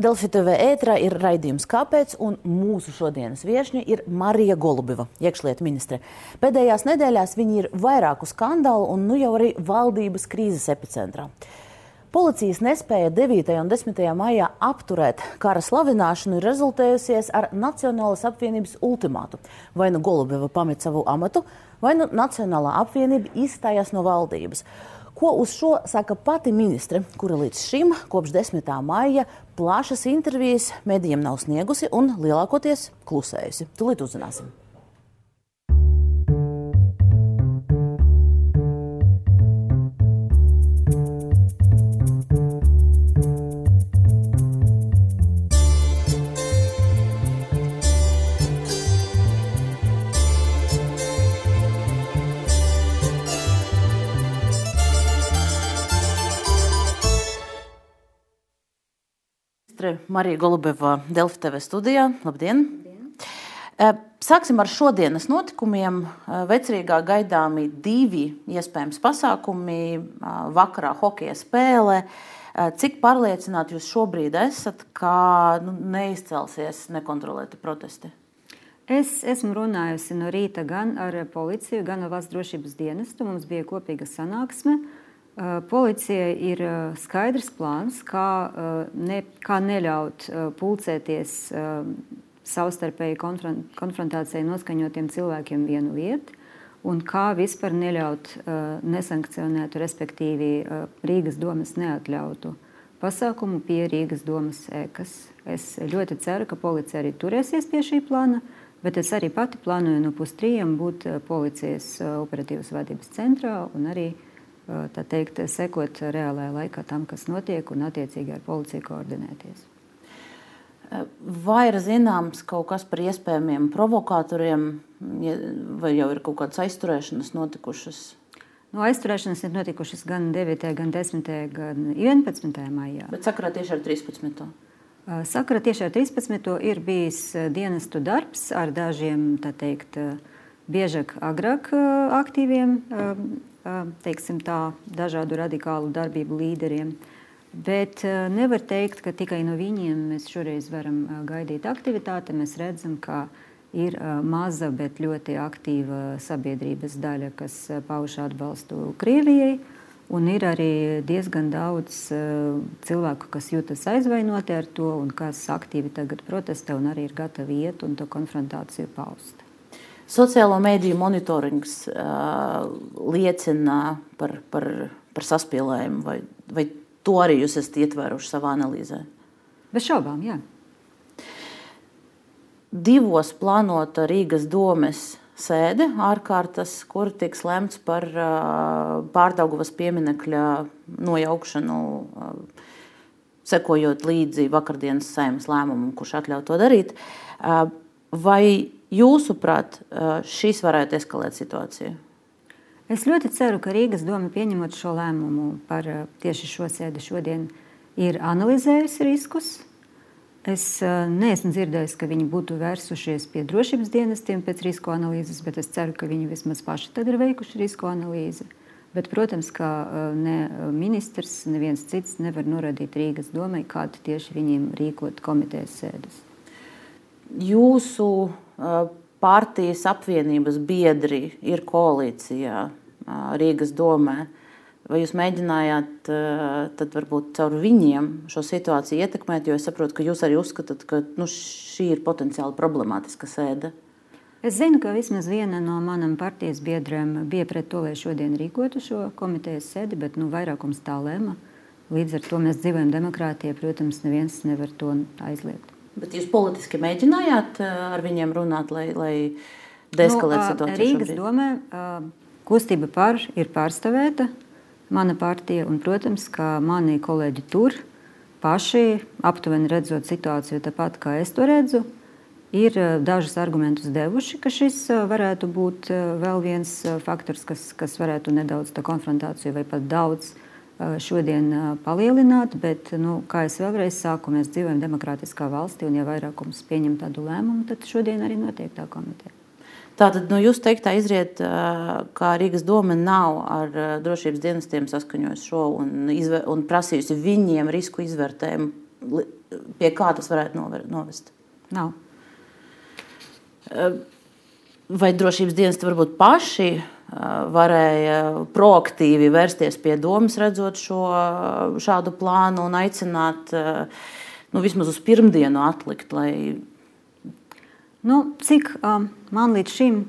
Delfi TV ētrā ir raidījums Kāpēc, un mūsu šodienas viešņa ir Marija Golubiva, iekšlietu ministre. Pēdējās nedēļās viņa ir vairāku skandālu un nu jau arī valdības krīzes epicentrā. Policijas nespēja 9. un 10. maijā apturēt kara slavināšanu ir rezultējusies ar Nacionālas apvienības ultimātu. Vai nu Golubiva pamet savu amatu, vai nu Nacionālā apvienība izstājās no valdības. Ko uz šo saka pati ministre, kura līdz šim, kopš 10. maija, plašas intervijas medijiem nav sniegusi un lielākoties klusējusi? Tūlīt uzzināsim. Marija Golubeva, Delfi TV studijā. Labdien! Labdien. Sāksim ar šodienas notikumiem. Vecrīgā gaidāmi divi iespējams pasākumi. Vakarā hokeja spēle. Cik pārliecināti jūs šobrīd esat, ka nu, neizcelsies nekontrolēti protesti? Es esmu runājusi no rīta gan ar policiju, gan ar valsts drošības dienestu. Mums bija kopīga sanāksme. Uh, Policijai ir skaidrs plāns, kā, ne, kā neļaut pulcēties savstarpēji konfrontācijai noskaņotiem cilvēkiem vienu vietu, un kā vispār neļaut nesankcionētu, respektīvi Rīgas domas neatļautu pasākumu pie Rīgas domas ēkas. Es ļoti ceru, ka policija arī turēsies pie šī plāna, bet es arī pati plānoju no pustrījiem būt policijas operatīvas vadības centrā un arī uh, tā teikt, sekot reālajā laikā tam, kas notiek, un attiecīgi ar policiju koordinēties. Vai ir zināms kaut kas par iespējamiem provokatoriem, vai jau ir kaut kādas aizturēšanas notikušas? No nu, aizturēšanas ir notikušas gan 9, gan 10, gan 11. maijā. Bet sakarā tieši ar 13. Sakarā tieši ar 13. ir bijis dienestu darbs ar dažiem, tā teikt, biežāk agrāk aktīviem teiksim, tā, dažādu radikālu darbību līderiem. Bet nevar teikt, ka tikai no viņiem mēs šoreiz varam gaidīt aktivitāti. Mēs redzam, ka ir maza, bet ļoti aktīva sabiedrības daļa, kas pauž atbalstu Krievijai. Un ir arī diezgan daudz cilvēku, kas jūtas aizvainoti ar to un kas aktīvi tagad protestē un arī ir gatavi iet un to konfrontāciju paust. Sociālo mediju monitorings uh, liecina par, par, par saspīlējumu, vai, vai to arī jūs esat ietvēruši savā analīzē? Bez šaubām, jā. Divos plānota Rīgas domes sēde ārkārtas, kur tiks lemts par uh, pārdaugavas pieminekļa nojaukšanu, uh, sekojot līdzi vakardienas saimnes lēmumam, kurš atļauj to darīt. Uh, vai Jūsuprāt, šis varētu eskalēt situāciju? Es ļoti ceru, ka Rīgas doma pieņemot šo lēmumu par tieši šo sēdi šodien ir analizējusi riskus. Es neesmu dzirdējis, ka viņi būtu vērsušies pie drošības dienestiem pēc risku analīzes, bet es ceru, ka viņi vismaz paši tad ir veikuši risku analīzi. Bet, protams, ka ne ministrs, neviens cits nevar norādīt Rīgas domai, kādu tieši viņiem rīkot komitejas sēdes. Jūsu partijas apvienības biedri ir koalīcijā Rīgas domē. Vai jūs mēģinājāt tad varbūt caur viņiem šo situāciju ietekmēt? Jo es saprotu, ka jūs arī uzskatāt, ka nu, šī ir potenciāli problemātiska sēde. Es zinu, ka vismaz viena no manām partijas biedriem bija pret to, lai šodien rīkotu šo komitejas sēdi, bet nu, vairākums tā lēma. Līdz ar to mēs dzīvojam demokrātijā. Protams, neviens nevar to aizliegt. Bet jūs politiski mēģinājāt eh, ar viņiem runāt, lai, lai deeskalētu nu, situāciju? Rīgas domē kustība par ir pārstāvēta, mana partija, un, protams, ka mani kolēģi tur paši aptuveni redzot situāciju tāpat, kā es to redzu, ir dažus argumentus devuši, ka šis varētu būt vēl viens faktors, kas, kas varētu nedaudz tā konfrontāciju vai pat daudz šodien palielināt, bet, nu, kā jau vēlreiz saku, mēs dzīvojam demokrātiskā valstī, un ja vairākums pieņem tādu lēmumu, tad šodien arī notiek tā komiteja. Tātad no nu, jūsu teiktā izriet, ka Rīgas doma nav ar drošības dienestiem saskaņojusi šo un, izver, un prasījusi viņiem risku izvērtējumu pie kā tas varētu novest? Nav. Vai drošības dienesti varbūt paši varēja proaktīvi vērsties pie domas, redzot šo, šādu plānu un aicināt nu, vismaz uz pirmdienu atlikt? Lai... Nu, cik um, man līdz šim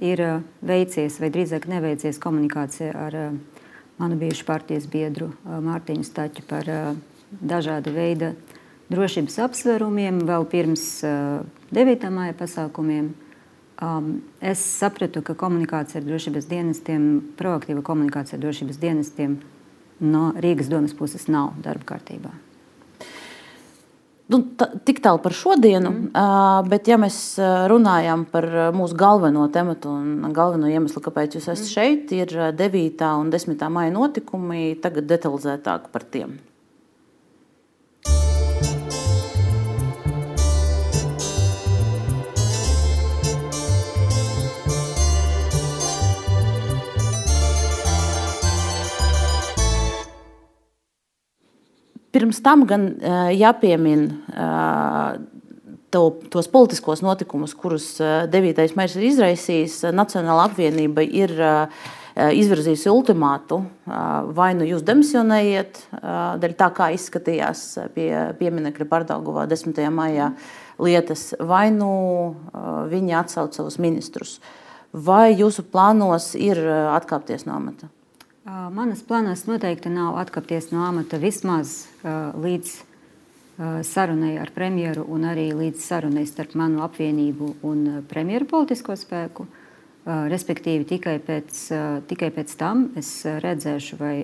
ir veicies, vai drīzāk neveicies komunikācija ar uh, manu bijušu partijas biedru uh, Mārtiņu Staķu par uh, dažāda veida drošības apsvērumiem vēl pirms uh, 9. māja pasākumiem. Um, es sapratu, ka komunikācija ar drošības dienestiem, proaktīva komunikācija ar drošības dienestiem no Rīgas domas puses nav darba kārtībā. Nu, tā, tik tālu par šodienu, mm. uh, bet ja mēs runājam par mūsu galveno tematu un galveno iemeslu, kāpēc jūs esat mm. šeit, ir 9. un 10. maija notikumi. Tagad detalizētāk par tiem. Pirms tam gan jāpiemina to, tos politiskos notikumus, kurus 9. maija ir izraisījis. Nacionāla apvienība ir izvirzījusi ultimātu, vai nu jūs demisionējiet, dēļ tā kā izskatījās pie pieminiekļa Pārdagovā 10. maijā lietas, vai nu viņi atsauc savus ministrus. Vai jūsu plānos ir atkāpties no amata? Manas plānos noteikti nav atkāpties no amata vismaz līdz sarunai ar premjeru un arī līdz sarunai starp manu apvienību un premjeru politisko spēku. Respektīvi, tikai pēc, tikai pēc tam es redzēšu, vai,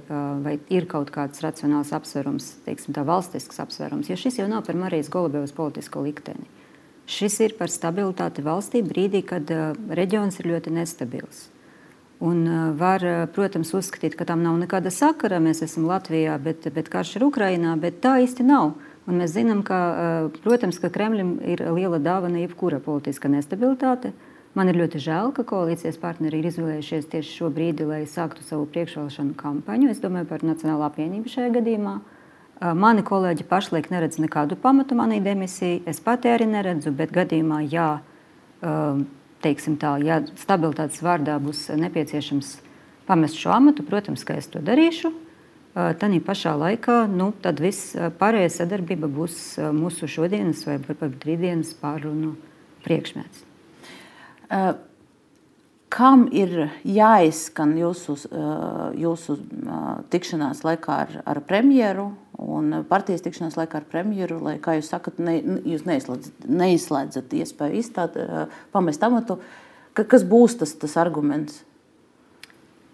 vai ir kaut kāds racionāls apsvērums, teiksim, tā valstisks apsvērums, jo šis jau nav par Marijas Golubevas politisko likteni. Šis ir par stabilitāti valstī brīdī, kad reģions ir ļoti nestabils. Un var, protams, uzskatīt, ka tam nav nekāda sakara. Mēs esam Latvijā, bet, bet karš ir Ukrainā, bet tā īsti nav. Un mēs zinām, ka, protams, ka Kremlim ir liela dāvana jebkura politiska nestabilitāte. Man ir ļoti žēl, ka koalīcijas partneri ir izvēlējušies tieši šo brīdi, lai sāktu savu priekšvēlēšanu kampaņu. Es domāju par Nacionālo apvienību šajā gadījumā. Mani kolēģi pašlaik neredz nekādu pamatu manai demisijai. Es pati arī neredzu, bet gadījumā, ja teiksim tā, ja stabilitātes vārdā būs nepieciešams pamest šo amatu, protams, ka es to darīšu. Tad pašā laikā nu, viss pārējā sadarbība būs mūsu šodienas vai pat rītdienas pārunu priekšmets. Uh kam ir jāizskan jūsu, jūsu tikšanās laikā ar, ar premjeru un partijas tikšanās laikā ar premjeru, lai, kā jūs sakat, ne, jūs neizslēdzat, neizslēdzat iespēju izstāt, pamest amatu. Kas būs tas, tas arguments?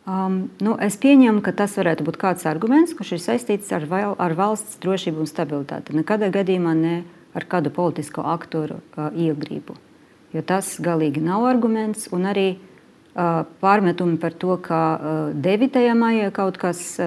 Um, nu, es pieņemu, ka tas varētu būt kāds arguments, kurš ir saistīts ar, val, ar valsts drošību un stabilitāti. Nekādā gadījumā ne ar kādu politisko aktoru uh, iegrību. Jo tas galīgi nav arguments. Un arī pārmetumi par to, ka 9. maijā kaut kas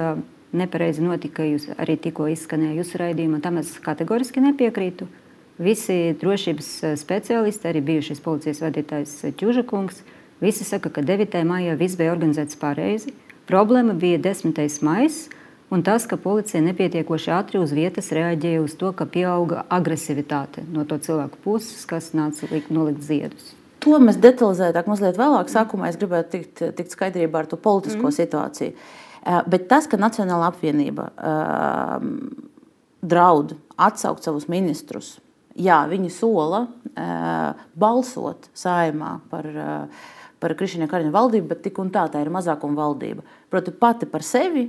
nepareizi notika, jūs arī tikko izskanēja jūsu raidījumā, tam es kategoriski nepiekrītu. Visi drošības speciālisti, arī bijušais policijas vadītājs Čužakungs, visi saka, ka 9. maijā viss bija organizēts pareizi. Problēma bija 10. maijs, un tas, ka policija nepietiekoši ātri uz vietas reaģēja uz to, ka pieauga agresivitāte no to cilvēku puses, kas nāca nolikt ziedus. To mēs detalizētāk, mazliet vēlāk. Sākumā es gribētu tikt, tikt skaidrībā ar to politisko mm. situāciju. Uh, bet tas, ka Nacionāla apvienība uh, draud atsaukt savus ministrus, jā, viņi sola uh, balsot saimā par, uh, par Krišņa Kariņa valdību, bet tik un tā tā ir mazākuma valdība. Proti, pati par sevi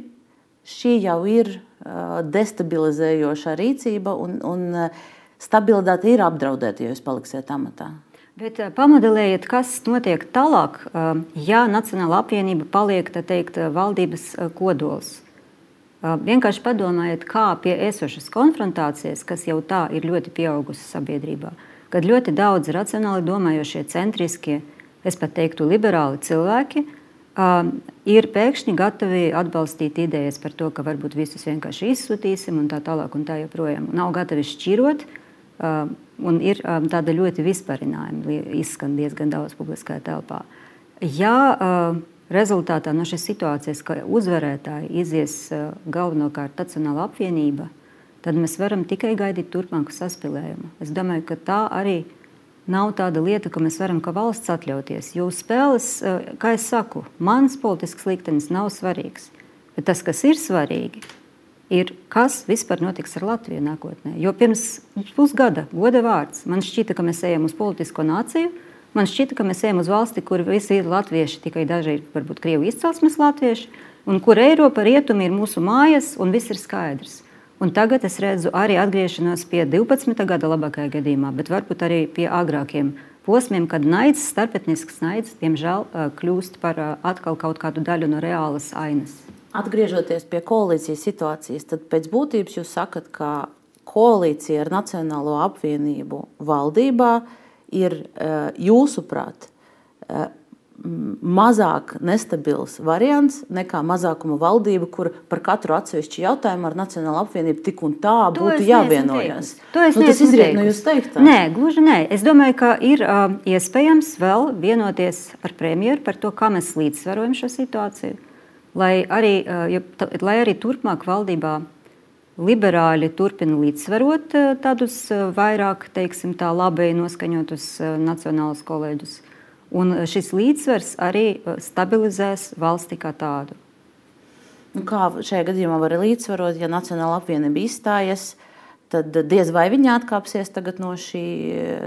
šī jau ir destabilizējoša rīcība, un, un stabilitāte ir apdraudēta, ja jūs paliksiet amatā. Bet eh, pamodelējiet, kas notiek tālāk, eh, ja Nacionāla apvienība paliek teikt, eh, valdības kodols. Vienkārši padomājiet, kā pie esošas konfrontācijas, kas jau tā ir ļoti pieaugusi sabiedrībā, kad ļoti daudz racionāli domājošie, centriskie, es pat teiktu, liberāli cilvēki ir pēkšņi gatavi atbalstīt idejas par to, ka varbūt visus vienkārši izsūtīsim un tā tālāk un tā joprojām. Nav gatavi šķirot Un ir um, tāda ļoti vispārinājuma, izskan diezgan daudz publiskajā telpā. Ja uh, rezultātā no šīs situācijas, ka uzvarētāji izies uh, galvenokārt Nacionāla apvienība, tad mēs varam tikai gaidīt turpmāku saspēlējumu. Es domāju, ka tā arī nav tāda lieta, ka mēs varam kā valsts atļauties. Jo spēles, eh, kā jau saku, mans politisks liktenis nav svarīgs. Bet tas, kas ir svarīgi, ir, kas vispār notiks ar Latviju nākotnē. Jo pirms pusgada, goda vārds, man šķita, ka mēs ejam uz politisko nāciju. Man šķita, ka mēs ejam uz valsti, kur visi ir latvieši, tikai daži ir varbūt krievu izcelsmes latvieši, un kur Eiropa rietumi ir mūsu mājas, un viss ir skaidrs. Un tagad es redzu arī atgriešanos pie 12. gada labākajā gadījumā, bet varbūt arī pie agrākiem posmiem, kad naids, starpetnisks naids, diemžēl, kļūst par atkal kaut kādu daļu no reālas ainas. Atgriežoties pie koalīcijas situācijas, tad pēc būtības jūs sakat, ka koalīcija ar Nacionālo apvienību valdībā ir jūsuprāt mazāk nestabils variants nekā mazākuma valdība, kur par katru atsevišķu jautājumu ar Nacionālo apvienību tik un tā to būtu jāvienojas. Nu, tas izriet no jūsu teiktā. Nē, gluži nē. Es domāju, ka ir uh, iespējams vēl vienoties ar premjeru par to, kā mēs līdzsvarojam šo situāciju. Lai arī, uh, ja, lai arī turpmāk valdībā liberāļi turpina līdzsvarot uh, tādus uh, vairāk, teiksim, tā labi noskaņotus uh, nacionālus kolēģus. Un šis līdzsvars arī uh, stabilizēs valsti kā tādu. Nu, kā šajā gadījumā var līdzsvarot, ja Nacionāla apvienība izstājas? Tad diez vai viņi atkāpsies no šī.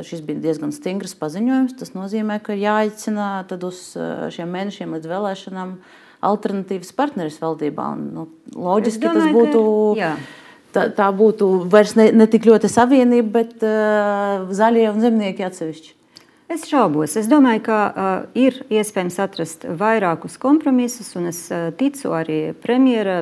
Šis bija diezgan stingrs paziņojums. Tas nozīmē, ka jāicina uz uh, šiem mēnešiem līdz vēlēšanām alternatīvas partneris valdībā. Un, nu, loģiski domāju, tas būtu. Ka, tā, tā būtu vairs ne, ne tik ļoti savienība, bet uh, zaļie un zemnieki atsevišķi. Es šaubos. Es domāju, ka uh, ir iespējams atrast vairākus kompromisus, un es uh, ticu arī premjera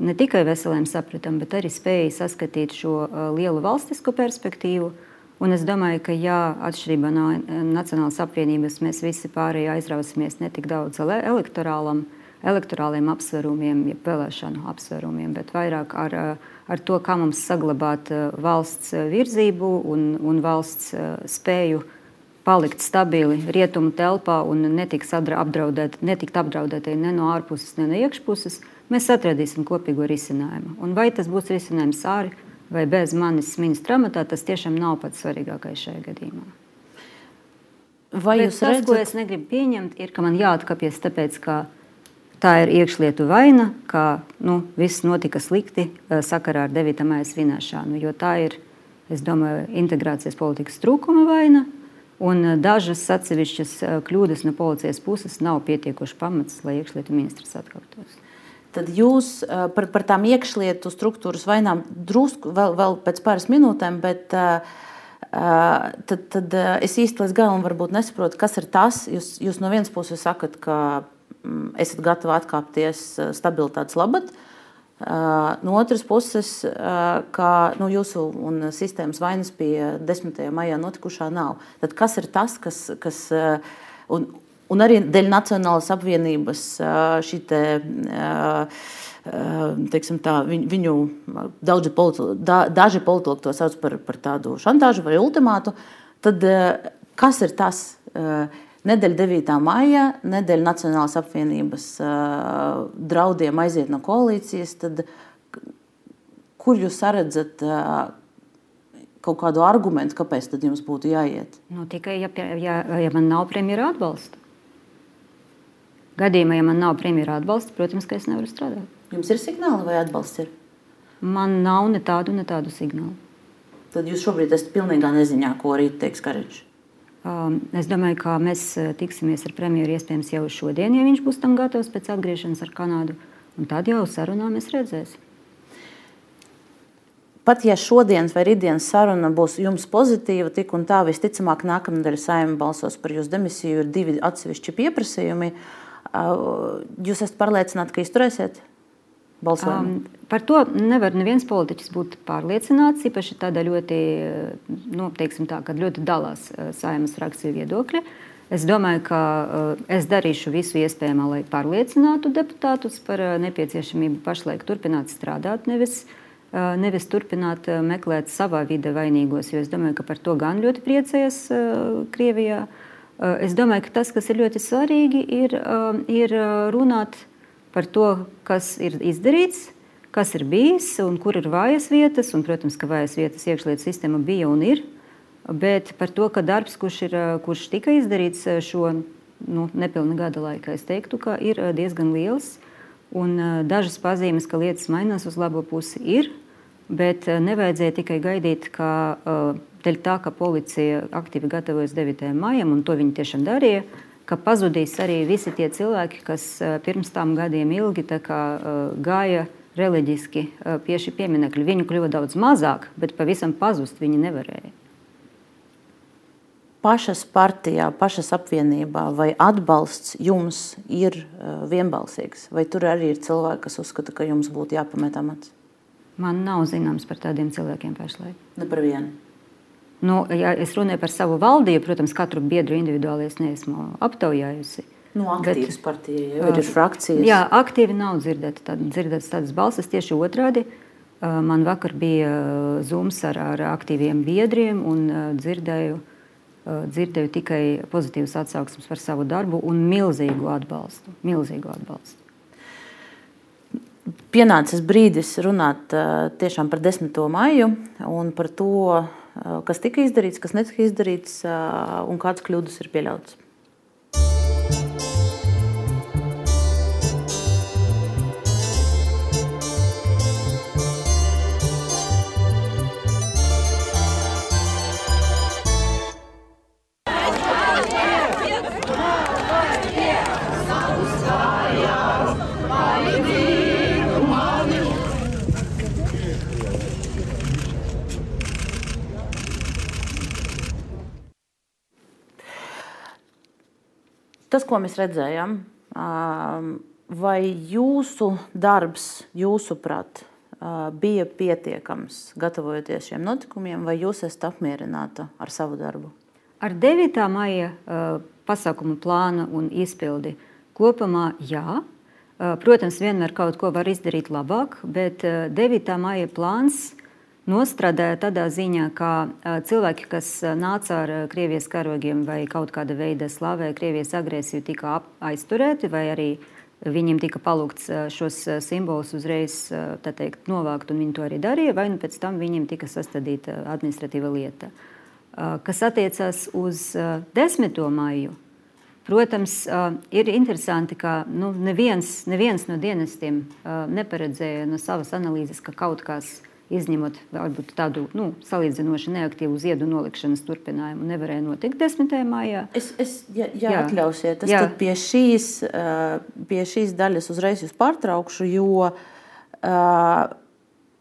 ne tikai veseliem sapratam, bet arī spēja saskatīt šo uh, lielu valstisko perspektīvu. Un es domāju, ka, ja atšķirībā no Nacionālās apvienības mēs visi pārējie aizrausimies ne tik daudz elektorālam, elektorāliem apsvērumiem, ja vēlēšanu apsvērumiem, bet vairāk ar, ar to, kā mums saglabāt valsts virzību un, un valsts spēju palikt stabili rietumu telpā un netikt apdraudēt, netikt apdraudētai ne no ārpuses, ne no iekšpuses, mēs atradīsim kopīgo risinājumu. Un vai tas būs risinājums ārā vai bez manis ministra amatā, tas tiešām nav pats svarīgākais šajā gadījumā. Vai Bet jūs tas, redzat? ko es negribu pieņemt, ir, ka man jāatkāpjas tāpēc, ka tā ir iekšlietu vaina, ka nu, viss notika slikti eh, sakarā ar 9. maija svinēšanu, jo tā ir, es domāju, integrācijas politikas trūkuma vaina, Un eh, dažas atsevišķas eh, kļūdas no policijas puses nav pietiekoši pamats, lai iekšlietu ministrs atkāptos. Tad jūs par, par tām iekšlietu struktūras vainām drusku vēl, vēl pēc pāris minūtēm, bet tad, tad es īsti līdz galam varbūt nesaprotu, kas ir tas. Jūs, jūs no vienas puses sakat, ka mm, esat gatavi atkāpties stabilitātes labad. No otras puses, ka nu, jūsu un sistēmas vainas pie 10. maijā notikušā nav. Tad kas ir tas, kas. kas un, un arī dēļ Nacionālās apvienības šī te, teiksim, tā, viņu daudzi politi, da, daži politologi to sauc par, par tādu šantāžu vai ultimātu. Tad kas ir tas? Nedēļa 9. maijā, nedēļa Nacionālās apvienības draudiem aiziet no koalīcijas, tad kur jūs redzat kaut kādu argumentu, kāpēc tad jums būtu jāiet? Nu, tikai, ja, ja, ja man nav premjera atbalsta. Gadījumā, ja man nav premjera atbalsta, protams, ka es nevaru strādāt. Jums ir signāli vai atbalsts? Ir? Man nav ne tādu, ne tādu signālu. Tad jūs šobrīd esat pilnīgā neziņā, ko rīt teiks Kariņš. Um, es domāju, ka mēs uh, tiksimies ar premjeru iespējams jau šodien, ja viņš būs tam gatavs pēc atgriešanās ar Kanādu. Un tad jau sarunā mēs redzēsim. Pat ja šodienas vai rītdienas saruna būs jums pozitīva, tik un tā visticamāk nākamnedēļ saimē balsos par jūsu demisiju, ir divi atsevišķi pieprasījumi. Uh, jūs esat pārliecināti, ka izturēsiet? balsojumu? Um, par to nevar neviens politiķis būt pārliecināts. Īpaši tādā ļoti, nu, tā, kad ļoti dalās saimnes frakciju viedokļi. Es domāju, ka es darīšu visu iespējamo, lai pārliecinātu deputātus par nepieciešamību pašlaik turpināt strādāt, nevis, uh, nevis turpināt meklēt savā vidē vainīgos. Jo es domāju, ka par to gan ļoti priecējas uh, Krievijā. Uh, es domāju, ka tas, kas ir ļoti svarīgi, ir, uh, ir runāt par to, kas ir izdarīts, kas ir bijis un kur ir vājas vietas. Un, protams, ka vājas vietas iekšlietu sistēma bija un ir. Bet par to, ka darbs, kurš, ir, kurš tika izdarīts šo nu, nepilnu gada laikā, es teiktu, ka ir diezgan liels. Un dažas pazīmes, ka lietas mainās uz labo pusi, ir. Bet nevajadzēja tikai gaidīt, ka dēļ tā, ka policija aktīvi gatavojas 9. maijam, un to viņi tiešām darīja, ka pazudīs arī visi tie cilvēki, kas pirms tam gadiem ilgi kā, gāja reliģiski pie šī pieminiekļa. Viņu kļuva daudz mazāk, bet pavisam pazust viņi nevarēja pašas partijā, pašas apvienībā, vai atbalsts jums ir vienbalsīgs? Vai tur arī ir cilvēki, kas uzskata, ka jums būtu jāpamet amats? Man nav zināms par tādiem cilvēkiem pašlaik. Ne par vienu. Nu, ja es runāju par savu valdību, protams, katru biedru individuāli es neesmu aptaujājusi. Nu, aktīvas bet, partija jau ir frakcijas. Jā, aktīvi nav dzirdētas tād, dzirdēt tādas balsis. Tieši otrādi man vakar bija zums ar, ar aktīviem biedriem un dzirdēju dzirdēju tikai pozitīvas atsauksmes par savu darbu un milzīgu atbalstu. Milzīgu atbalstu. Pienācis brīdis runāt tiešām par 10. maiju un par to, kas tika izdarīts, kas netika izdarīts un kādas kļūdas ir pieļautas. Tas, ko mēs redzējām, vai jūsu darbs, jūsuprāt, bija pietiekams gatavojoties šiem notikumiem, vai jūs esat apmierināta ar savu darbu? Ar 9. maija pasākumu plānu un izpildi kopumā jā. Protams, vienmēr kaut ko var izdarīt labāk, bet 9. maija plāns nostrādāja tādā ziņā, ka cilvēki, kas nāca ar Krievijas karogiem vai kaut kāda veida slavēja Krievijas agresiju, tika aizturēti vai arī viņiem tika palūgts šos simbolus uzreiz teikt, novākt, un viņi to arī darīja, vai nu pēc tam viņiem tika sastādīta administratīva lieta. Kas attiecas uz 10. maiju, protams, ir interesanti, ka nu, neviens, neviens no dienestiem neparedzēja no savas analīzes, ka kaut kas izņemot varbūt tādu nu, salīdzinoši neaktīvu ziedu nolikšanas turpinājumu, nevarēja notikt 10. maijā. Es, es ja, ja jā, atļausiet, es jā. pie šīs, pie šīs daļas uzreiz jūs pārtraukšu, jo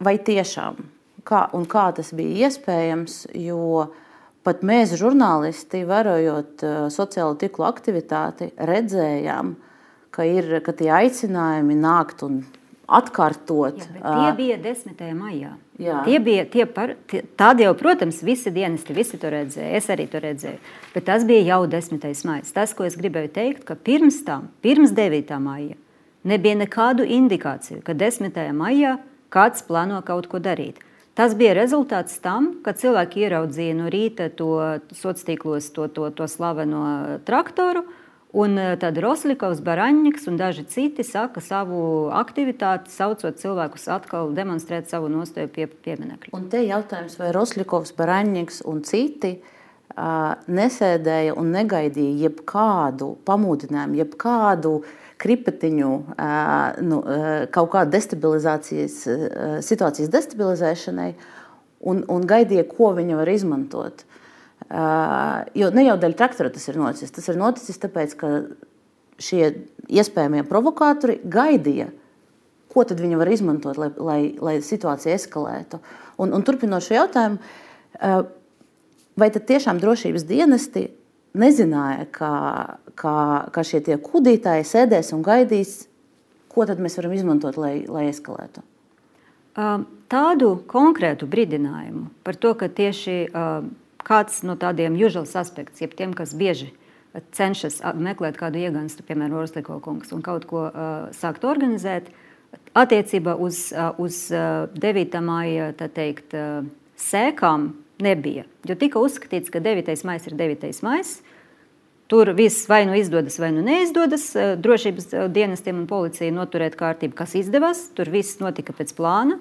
vai tiešām, kā, un kā tas bija iespējams, jo pat mēs, žurnālisti, vērojot sociālo tiklu aktivitāti, redzējām, ka ir ka tie aicinājumi nākt un atkārtot. Jā, tie bija 10. maijā. Jā. Tie bija tie par, tie, tādi jau, protams, visi dienesti, visi to redzēja. Es arī to redzēju. Bet tas bija jau 10. maija. Tas, ko es gribēju teikt, ka pirms tam, pirms 9. maija, nebija nekādu indikāciju, ka 10. maijā kāds plāno kaut ko darīt. Tas bija rezultāts tam, ka cilvēki ieraudzīja no rīta to sociālos tīklos, to, to, to slaveno traktoru, Un eh, tad Roslikovs, Baraņņiks un daži citi saka savu aktivitāti, saucot cilvēkus atkal demonstrēt savu nostāju pie pieminekļa. Un te jautājums, vai Roslikovs, Baraņņiks un citi uh, nesēdēja un negaidīja jebkādu pamudinājumu, jebkādu kripetiņu, uh, nu, uh, kaut kādu destabilizācijas, situācijas destabilizēšanai un, un gaidīja, ko viņi var izmantot. Jo ne jau dēļ traktora tas ir noticis. Tas ir noticis tāpēc, ka šie iespējamie provokatori gaidīja, ko tad viņi var izmantot, lai, lai, lai situācija eskalētu. Un, un turpinot šo jautājumu, vai tad tiešām drošības dienesti nezināja, ka, ka, ka šie kudītāji sēdēs un gaidīs, ko tad mēs varam izmantot, lai, lai eskalētu? Tādu konkrētu brīdinājumu par to, ka tieši uh, kāds no tādiem usual aspektiem, jeb tiem, kas bieži cenšas meklēt kādu iegānstu, piemēram, Rostliko kungs, un kaut ko uh, sākt organizēt, attiecībā uz, uh, uz uh, 9. māja teikt, uh, sēkām nebija. Jo tika uzskatīts, ka 9. maija ir 9. maija. Tur viss vai nu izdodas, vai nu neizdodas. Drošības dienestiem un policijai noturēt kārtību, kas izdevās. Tur viss notika pēc plāna.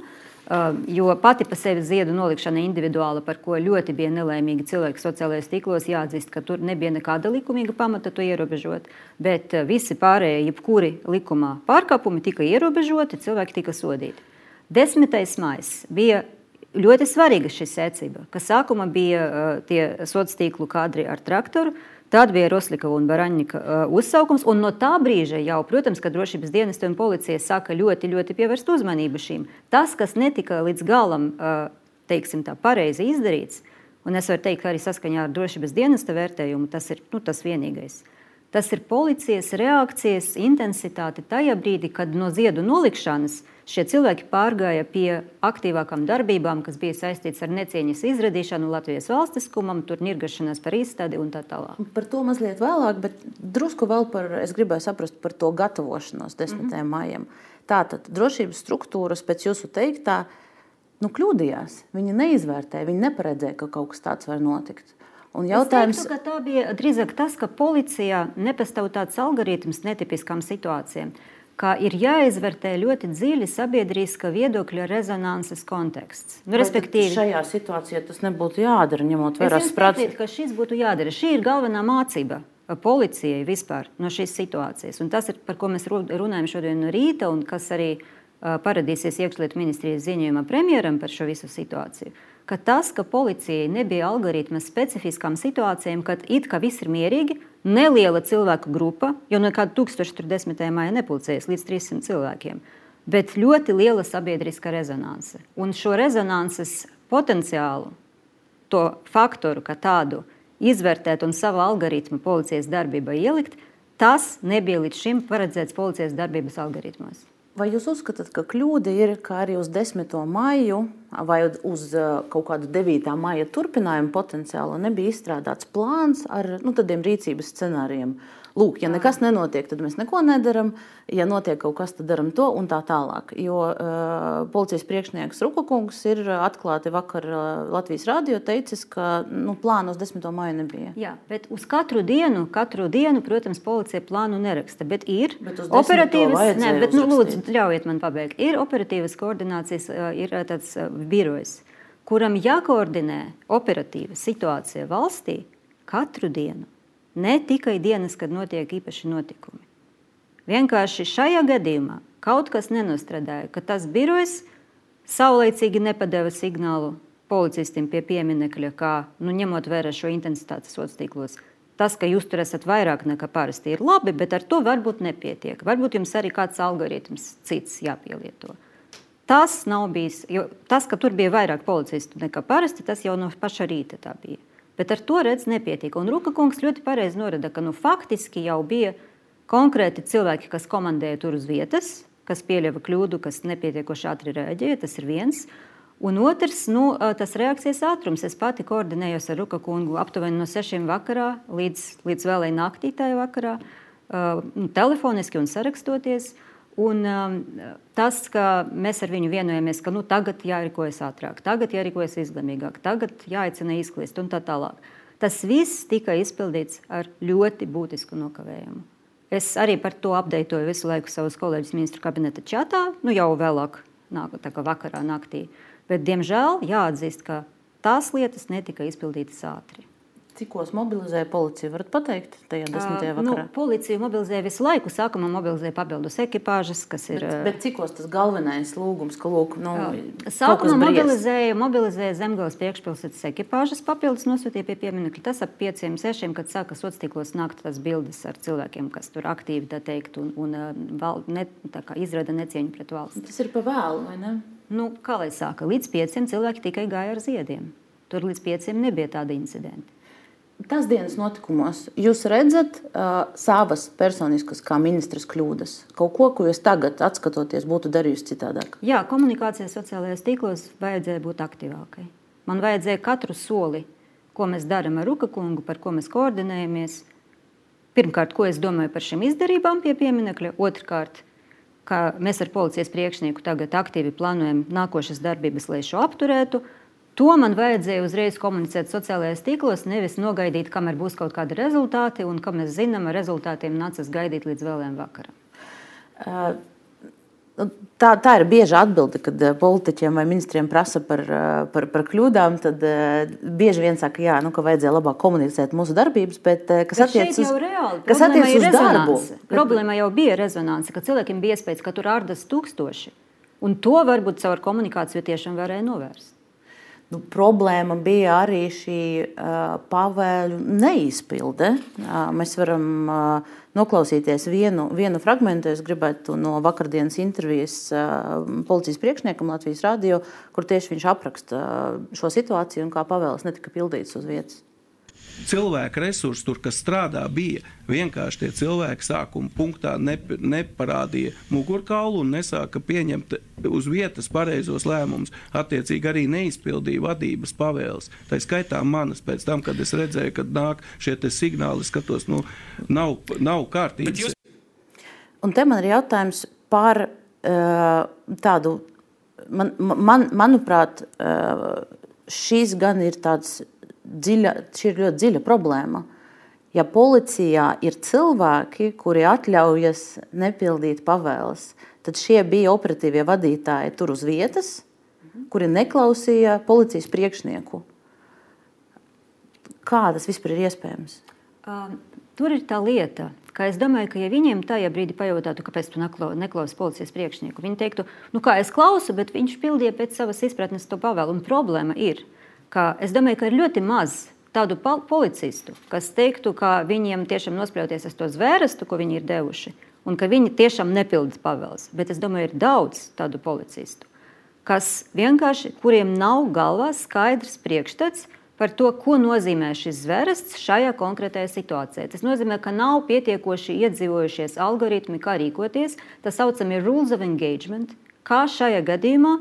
Jo pati par sevi ziedu nolikšana individuāla, par ko ļoti bija nelaimīgi cilvēki sociālajos tīklos, jāatzīst, ka tur nebija nekāda likumīga pamata to ierobežot. Bet visi pārējie, jebkuri likumā pārkāpumi tika ierobežoti, cilvēki tika sodīti. 10. maija bija ļoti svarīga šī secība, ka sākumā bija uh, tie sociālo tīklu kadri ar traktoru. Tad bija Roslikova un Baraņģika uh, uzsaukums, un no tā brīža jau, protams, ka drošības dienesti un policija sāka ļoti, ļoti pievērst uzmanību šīm. Tas, kas netika līdz galam, uh, teiksim tā, pareizi izdarīts, un es varu teikt, ka arī saskaņā ar drošības dienesta vērtējumu tas ir nu, tas vienīgais. Tas ir policijas reakcijas intensitāte tajā brīdī, kad no ziedu nolikšanas uh, šie cilvēki pārgāja pie aktīvākām darbībām, kas bija saistītas ar necieņas izradīšanu Latvijas valstiskumam, tur nirgašanās par izstādi un tā tālāk. Par to mazliet vēlāk, bet drusku vēl par, es gribēju saprast par to gatavošanos 10. Mm -hmm. maijam. Tātad drošības struktūras pēc jūsu teiktā nu, kļūdījās. Viņi neizvērtēja, viņi neparedzēja, ka kaut kas tāds var notikt. Un jautājums... teiktu, tā bija drīzāk tas, ka policijā nepastāv tāds algoritms netipiskām situācijām ka ir jāizvērtē ļoti dziļi sabiedriska viedokļa rezonanses konteksts. Nu, respektīvi, šajā situācijā tas nebūtu jādara, ņemot vērā domāju, ka šis būtu jādara. Šī ir galvenā mācība policijai vispār no šīs situācijas. Un tas ir par ko mēs runājam šodien no rīta, un kas arī parādīsies iekšlietu ministrijas ziņojumā premjeram par šo visu situāciju ka tas, ka policijai nebija algoritma specifiskām situācijām, kad it kā viss ir mierīgi, neliela cilvēku grupa, jo no kāda 1010. maija nepulcējas līdz 300 cilvēkiem, bet ļoti liela sabiedriska rezonance. Un šo rezonances potenciālu, to faktoru, ka tādu izvērtēt un savu algoritmu policijas darbībā ielikt, tas nebija līdz šim paredzēts policijas darbības algoritmos. Vai jūs uzskatāt, ka kļūda ir, ka arī uz 10. maiju vai uz kaut kādu 9. maija turpinājumu potenciālu nebija izstrādāts plāns ar nu, tādiem rīcības scenārijiem? Lūk, ja nekas nenotiek, tad mēs neko nedaram. Ja notiek kaut kas, tad darām to un tā tālāk. Jo uh, policijas priekšnieks Rukakungs ir atklāti vakar uh, Latvijas rādio teicis, ka nu, plānu uz 10. maiju nebija. Jā, bet uz katru dienu, katru dienu, protams, policija plānu neraksta. Bet ir bet operatīvas, ne, bet, nu, lūdzu, ļaujiet man pabeigt. Ir operatīvas koordinācijas, ir tāds birojs, kuram jākoordinē operatīva situācija valstī katru dienu. Ne tikai dienas, kad notiek īpaši notikumi. Vienkārši šajā gadījumā kaut kas nenostrādāja, ka tas birojs saulēcīgi nepadeva signālu policistam pie pieminiekļa, kā nu, ņemot vērā šo intensitāti sociālos tīklos. Tas, ka jūs tur esat vairāk nekā parasti, ir labi, bet ar to varbūt nepietiek. Varbūt jums arī kāds algoritms cits jāpielieto. Tas nav bijis, jo tas, ka tur bija vairāk policistu nekā parasti, tas jau no paša rīta tā bija. Bet ar to redz nepietiek. Un Ruka kungs ļoti pareizi norada, ka nu, faktiski jau bija konkrēti cilvēki, kas komandēja tur uz vietas, kas pieļāva kļūdu, kas nepietiekoši ātri reaģēja. Tas ir viens. Un otrs, nu, tas reakcijas ātrums. Es pati koordinējos ar Ruka kungu aptuveni no 6 vakarā līdz, līdz vēlēji naktī tajā vakarā, uh, telefoniski un sarakstoties. Uh, Un, um, tas, ka mēs ar viņu vienojamies, ka nu, tagad jārīkojas ātrāk, tagad jārīkojas izlēmīgāk, tagad jāaicina izklīst un tā tālāk. Tas viss tika izpildīts ar ļoti būtisku nokavējumu. Es arī par to apdeitoju visu laiku savus kolēģus ministru kabineta čatā, nu jau vēlāk, nāk, tā kā vakarā, naktī. Bet, diemžēl, jāatzīst, ka tās lietas netika izpildītas ātri. Cikos mobilizēja policija? Varat pateikt, tajā desmitajā vakarā? Nu, policija mobilizēja visu laiku. Sākumā mobilizēja papildus ekipāžas, kas ir. Bet, bet cikos tas galvenais lūgums, ka lūk, nu, sākumā mobilizēja, mobilizēja Zemgales priekšpilsētas ekipāžas, papildus nosūtīja pie pieminiekļa. Tas ap pieciem, sešiem, kad sāka sociālos nākt tās bildes ar cilvēkiem, kas tur aktīvi, tā teikt, un, un val, ne, tā kā izrada necieņu pret valsts. Tas ir pa vēlu, vai ne? Nu, kā lai sāka? Līdz pieciem cilvēki tikai gāja ar ziediem. Tur līdz pieciem nebija tāda incidenta tas dienas notikumos jūs redzat uh, savas personiskas, kā ministras kļūdas? Kaut ko, ko jūs tagad, skatoties, būtu darījusi citādāk? Jā, komunikācijā sociālajos tīklos vajadzēja būt aktīvākai. Man vajadzēja katru soli, ko mēs darām ar Ruka kungu, par ko mēs koordinējamies. Pirmkārt, ko es domāju par šīm izdarībām pie pieminiekļa, otrkārt, kā mēs ar policijas priekšnieku tagad aktīvi plānojam nākošas darbības, lai šo apturētu. To man vajadzēja uzreiz komunicēt sociālajos tīklos, nevis nogaidīt, kamēr būs kaut kādi rezultāti, un kā mēs zinām, ar rezultātiem nācas gaidīt līdz vēlējiem vakaram. Uh, Tā, tā ir bieža atbilde, kad politiķiem vai ministriem prasa par, par, par kļūdām. Tad bieži vien saka, jā, nu, ka vajadzēja labāk komunicēt mūsu darbības, bet kas attiecas uz, reāli, kas attiec uz darbu. Problēma jau bija rezonance, ka cilvēkiem bija iespējas, ka tur ārdas tūkstoši. Un to varbūt caur komunikāciju tiešām varēja novērst. Nu, problēma bija arī šī uh, pavēļu neizpilde. Uh, mēs varam uh, noklausīties vienu, vienu fragment. Es gribētu no vakardienas intervijas uh, policijas priekšniekam Latvijas radio, kur tieši viņš apraksta uh, šo situāciju un kā pavēles netika pildītas uz vietas cilvēku resursi, tur, kas strādā, bija vienkārši tie cilvēki sākuma punktā nep neparādīja mugurkaulu un nesāka pieņemt uz vietas pareizos lēmumus. Attiecīgi arī neizpildīja vadības pavēles. Tā skaitā manas pēc tam, kad es redzēju, kad nāk šie signāli, skatos, nu, nav, nav kārtības. Jūs... Un te man ir jautājums par uh, tādu, man, man, manuprāt, uh, šis gan ir tāds dziļa, šī ir ļoti dziļa problēma. Ja policijā ir cilvēki, kuri atļaujas nepildīt pavēles, tad šie bija operatīvie vadītāji tur uz vietas, kuri neklausīja policijas priekšnieku. Kā tas vispār ir iespējams? Um, tur ir tā lieta, ka es domāju, ka ja viņiem tajā brīdī pajautātu, kāpēc tu neklausi policijas priekšnieku, viņi teiktu, nu kā es klausu, bet viņš pildīja pēc savas izpratnes to pavēlu. Un problēma ir, ka ka es domāju, ka ir ļoti maz tādu policistu, kas teiktu, ka viņiem tiešām nospļauties uz to zvērestu, ko viņi ir devuši, un ka viņi tiešām nepilda pavēles. Bet es domāju, ir daudz tādu policistu, kas vienkārši, kuriem nav galvā skaidrs priekšstats par to, ko nozīmē šis zvērests šajā konkrētajā situācijā. Tas nozīmē, ka nav pietiekoši iedzīvojušies algoritmi, kā rīkoties. Tā saucamie rules of engagement, kā šajā gadījumā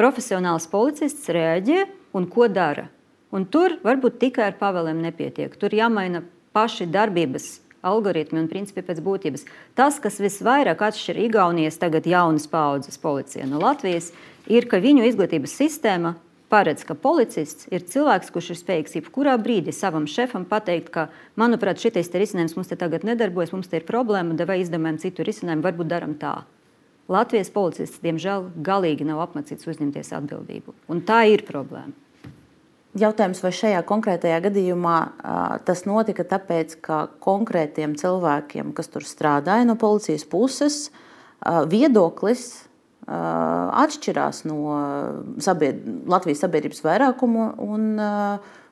profesionāls policists reaģē un ko dara. Un tur varbūt tikai ar pavēlēm nepietiek. Tur jāmaina paši darbības algoritmi un principi pēc būtības. Tas, kas visvairāk atšķir Igaunijas tagad jaunas paudzes policija no Latvijas, ir, ka viņu izglītības sistēma paredz, ka policists ir cilvēks, kurš ir spējīgs jebkurā brīdī savam šefam pateikt, ka, manuprāt, šis risinājums mums te tagad nedarbojas, mums te ir problēma, vai izdomājam citu risinājumu, varbūt darām tā. Latvijas policists, diemžēl, galīgi nav apmācīts uzņemties atbildību. Un tā ir problēma. Jautājums, vai šajā konkrētajā gadījumā tas notika tāpēc, ka konkrētiem cilvēkiem, kas tur strādāja no policijas puses, viedoklis atšķirās no sabied Latvijas sabiedrības vairākuma. Un,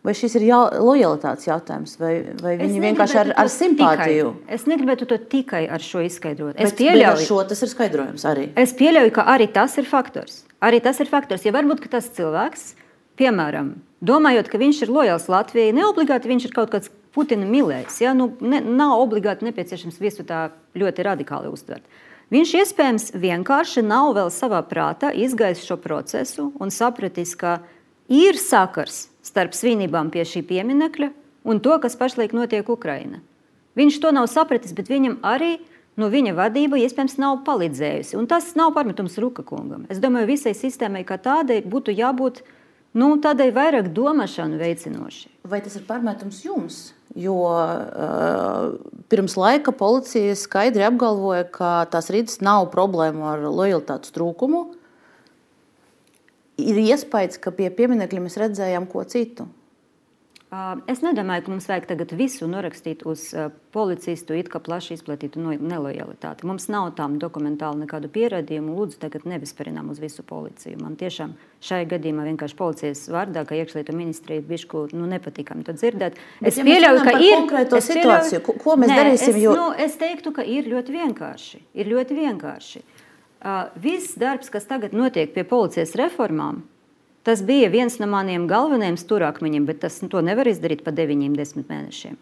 vai šis ir jā, lojalitātes jautājums, vai, vai viņi vienkārši ar, ar simpātiju? Tikai, es negribētu to tikai ar šo izskaidrot. Es bet, pieļauju, bet šo tas ir skaidrojums arī. Es pieļauju, ka arī tas ir faktors. Arī tas ir faktors. Ja varbūt tas cilvēks, piemēram, domājot, ka viņš ir lojāls Latvijai, neobligāti viņš ir kaut kāds Putina mīlējs. Ja? Nu, ne, nav obligāti nepieciešams visu tā ļoti radikāli uztvert. Viņš iespējams vienkārši nav vēl savā prātā izgājis šo procesu un sapratis, ka ir sakars starp svinībām pie šī pieminekļa un to, kas pašlaik notiek Ukrajinā. Viņš to nav sapratis, bet viņam arī nu, viņa vadība iespējams nav palīdzējusi. Un tas nav pārmetums Ruka kungam. Es domāju, visai sistēmai kā tādai būtu jābūt nu, tādai vairāk domāšanu veicinoši. Vai tas ir pārmetums jums? Jo uh, pirms laika policija skaidri apgalvoja, ka tās rītas nav problēma ar lojalitātes trūkumu. Ir iespējams, ka pie pieminiekļa mēs redzējām ko citu. Es nedomāju, ka mums vajag tagad visu norakstīt uz policistu, it kā plaši izplatītu nelojalitāti. Mums nav tam dokumentāli nekādu pierādījumu. Lūdzu, tagad nevisparinām uz visu policiju. Man tiešām šajā gadījumā vienkārši policijas vārdā, ka iekšlietu ministrija bišku nu, nepatīkami to dzirdēt. Bet, es ja pieļauju, ka ir konkrēto situāciju. Ko, ko mēs Nē, darīsim? Es, jo... nu, es teiktu, ka ir ļoti vienkārši. Ir ļoti vienkārši. Uh, viss darbs, kas tagad notiek pie policijas reformām, Tas bija viens no maniem galvenajiem stūrakmeņiem, bet tas, to nevar izdarīt pa 9, 10 mēnešiem.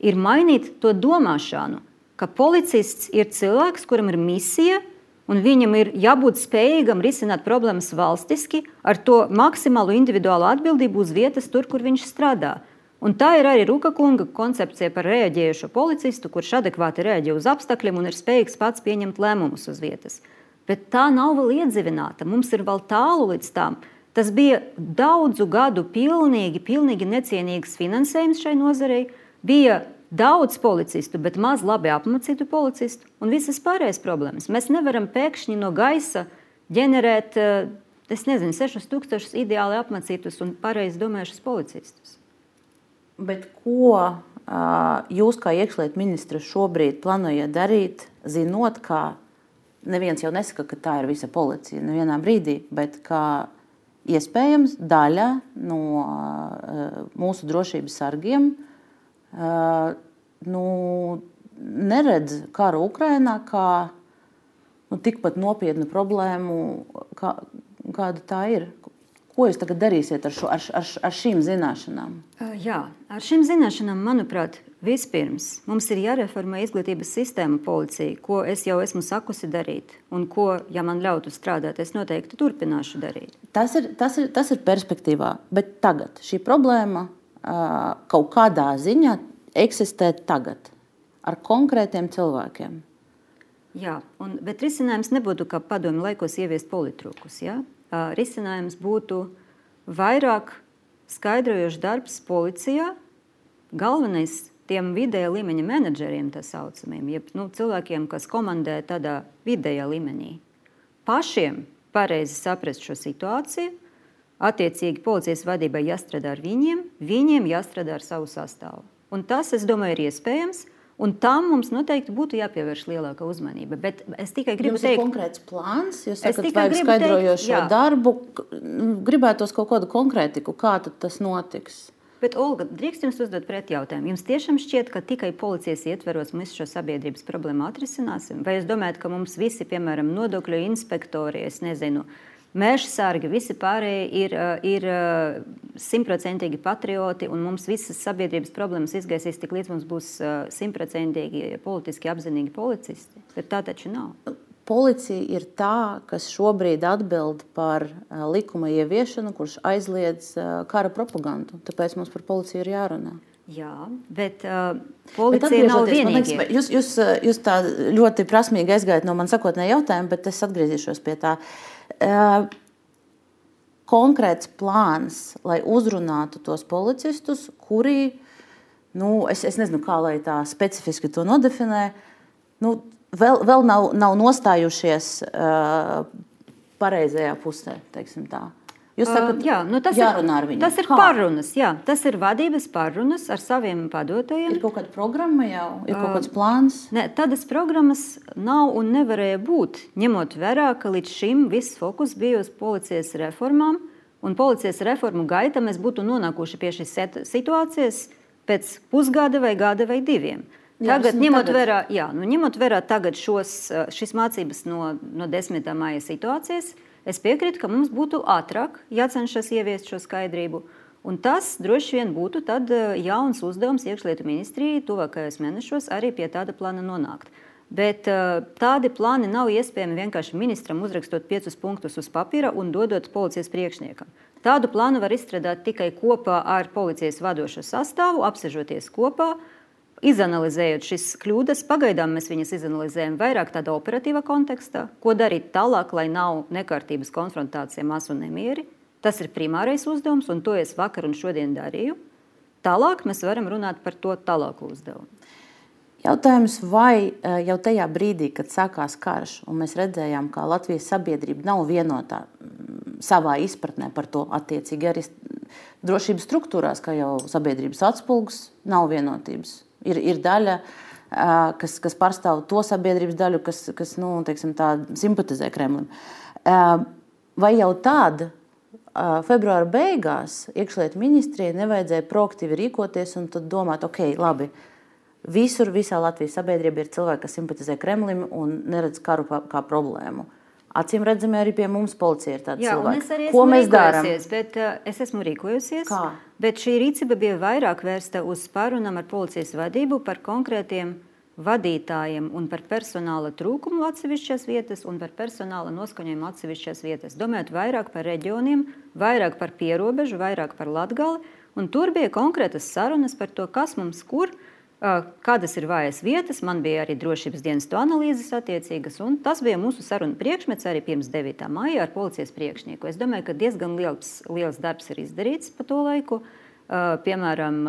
Ir mainīt to domāšanu, ka policists ir cilvēks, kuram ir misija, un viņam ir jābūt spējīgam risināt problēmas valstiski, ar to maksimālu individuālu atbildību uz vietas, tur, kur viņš strādā. Un tā ir arī Ruka kunga koncepcija par reaģējušo policistu, kurš adekvāti reaģē uz apstākļiem un ir spējīgs pats pieņemt lēmumus uz vietas. Bet tā nav vēl iedzīvināta. Mums ir vēl tālu līdz tam. Tas bija daudzu gadu pilnīgi, pilnīgi necienīgs finansējums šai nozarei. Bija daudz policistu, bet maz labi apmācītu policistu un visas pārējās problēmas. Mēs nevaram pēkšņi no gaisa ģenerēt, eh, es nezinu, 6000 ideāli apmācītus un pareizi domājušus policistus. Bet ko uh, jūs, kā iekšlietu ministrs, šobrīd plānojat darīt, zinot, ka neviens jau nesaka, ka tā ir visa policija nevienā brīdī, bet ka iespējams daļa no uh, mūsu drošības sargiem uh, nu, neredz karu Ukrajinā kā nu, tikpat nopietnu problēmu, kā, kāda tā ir. Ko jūs tagad darīsiet ar, šo, ar, ar, ar šīm zināšanām? Jā, ar šīm zināšanām, manuprāt, vispirms mums ir jāreformē izglītības sistēma policija, ko es jau esmu sakusi darīt, un ko, ja man ļautu strādāt, es noteikti turpināšu darīt. Tas ir, tas ir, tas ir perspektīvā, bet tagad šī problēma kaut kādā ziņā eksistē tagad ar konkrētiem cilvēkiem. Jā, un, bet risinājums nebūtu kā padomju laikos ieviest politrūkus. Ja? Risinājums būtu vairāk skaidrojošs darbs policijā. Galvenais tiem vidējā līmeņa menedžeriem, tā saucamiem, jeb nu, cilvēkiem, kas komandē tādā vidējā līmenī, pašiem pareizi saprast šo situāciju. Attiecīgi, policijas vadībai jāstrādā ar viņiem, viņiem jāstrādā ar savu sastāvu. Un tas, es domāju, ir iespējams. Un tam mums noteikti būtu jāpievērš lielāka uzmanība. Bet es tikai gribu Jums teikt, ka konkrēts plāns, jūs sakat, vajag skaidrojošo teikt, darbu, gribētos kaut kādu konkrētiku, kā tas notiks. Bet, Olga, drīkst jums uzdot pretjautājumu. Jums tiešām šķiet, ka tikai policijas ietveros mēs šo sabiedrības problēmu atrisināsim? Vai jūs domājat, ka mums visi, piemēram, nodokļu inspektori, es nezinu, Meža sargi, visi pārējie ir, eh, ir eh, simtprocentīgi patrioti, un mums visas sabiedrības problēmas izgaisīs tik līdz mums būs eh, simtprocentīgi politiski apzinīgi policisti. Bet tā taču nav. Policija ir tā, kas šobrīd atbild par likuma ieviešanu, kurš aizliedz kara propagandu. Tāpēc mums par policiju ir jārunā. Jā, bet uh, policija bet nav vienīgā. Jūs, jūs, jūs tā ļoti prasmīgi aizgājat no manas sakotnē jautājuma, bet es atgriezīšos pie tā. Uh, konkrēts plāns, lai uzrunātu tos policistus, kuri, nu, es, es nezinu, kā lai tā specifiski to nodefinē, nu, vēl, vēl nav, nav nostājušies uh, pareizajā pusē, teiksim tā. Jūs sakat, uh, jā, nu tas jārunā ar viņiem. Tas ir Kā? pārunas, jā, tas ir vadības pārunas ar saviem padotajiem. Ir kaut kāda programma jau, ir kaut kāds plāns? Uh, ne, tādas programmas nav un nevarēja būt, ņemot vērā, ka līdz šim viss fokus bija uz policijas reformām, un policijas reformu gaita mēs būtu nonākuši pie šīs situācijas pēc pusgada vai gada vai diviem. Jā, tagad, ņemot, tagad. Vērā, jā, nu, ņemot vērā šos, šīs mācības no, no 10. māja situācijas, uh, Es piekrītu, ka mums būtu ātrāk jācenšas ieviest šo skaidrību. Un tas droši vien būtu eh, jauns uzdevums iekšlietu ministrijai tuvākajos mēnešos arī pie tāda plāna nonākt. Bet uh, tādi plāni nav iespējami vienkārši ministram uzrakstot piecus punktus uz papīra un dodot policijas priekšniekam. Tādu plānu var izstrādāt tikai kopā ar policijas vadošo sastāvu, apsežoties kopā, uh, Izanalizējot šīs kļūdas, pagaidām mēs viņas izanalizējam vairāk tādā operatīvā kontekstā, ko darīt tālāk, lai nav nekārtības konfrontācija, masu nemieri. Tas ir primārais uzdevums, un to es vakar un šodien darīju. Tālāk mēs varam runāt par to tālāku uzdevumu. Jautājums, vai e, jau tajā brīdī, kad sākās karš, un mēs redzējām, ka Latvijas sabiedrība nav vienotā savā izpratnē par to, attiecīgi arī drošības struktūrās, kā jau sabiedrības atspulgs, nav vienotības ir, ir daļa, kas, kas pārstāv to sabiedrības daļu, kas, kas nu, teiksim, tā, simpatizē Kremlim. Vai jau tāda februāra beigās iekšlietu ministrijai nevajadzēja proaktīvi rīkoties un domāt, ok, labi. Visur, visā Latvijas sabiedrībā ir cilvēki, kas simpatizē Kremlim un neredz karu kā problēmu. Acīm redzami, arī pie mums policija ir tāda cilvēka. Ko mēs darām? Bet, uh, es esmu rīkojusies. Kā? Bet šī rīcība bija vairāk vērsta uz pārunām ar policijas vadību par konkrētiem vadītājiem un par personāla trūkumu atsevišķās vietas un par personāla noskaņojumu atsevišķās vietas. Domājot vairāk par reģioniem, vairāk par pierobežu, vairāk par latgali. Un tur bija konkrētas sarunas par to, kas mums kur Kādas ir vājas vietas, man bija arī drošības dienestu analīzes attiecīgas, un tas bija mūsu saruna priekšmets arī pirms 9. maija ar policijas priekšnieku. Es domāju, ka diezgan liels, liels darbs ir izdarīts pa to laiku. Piemēram,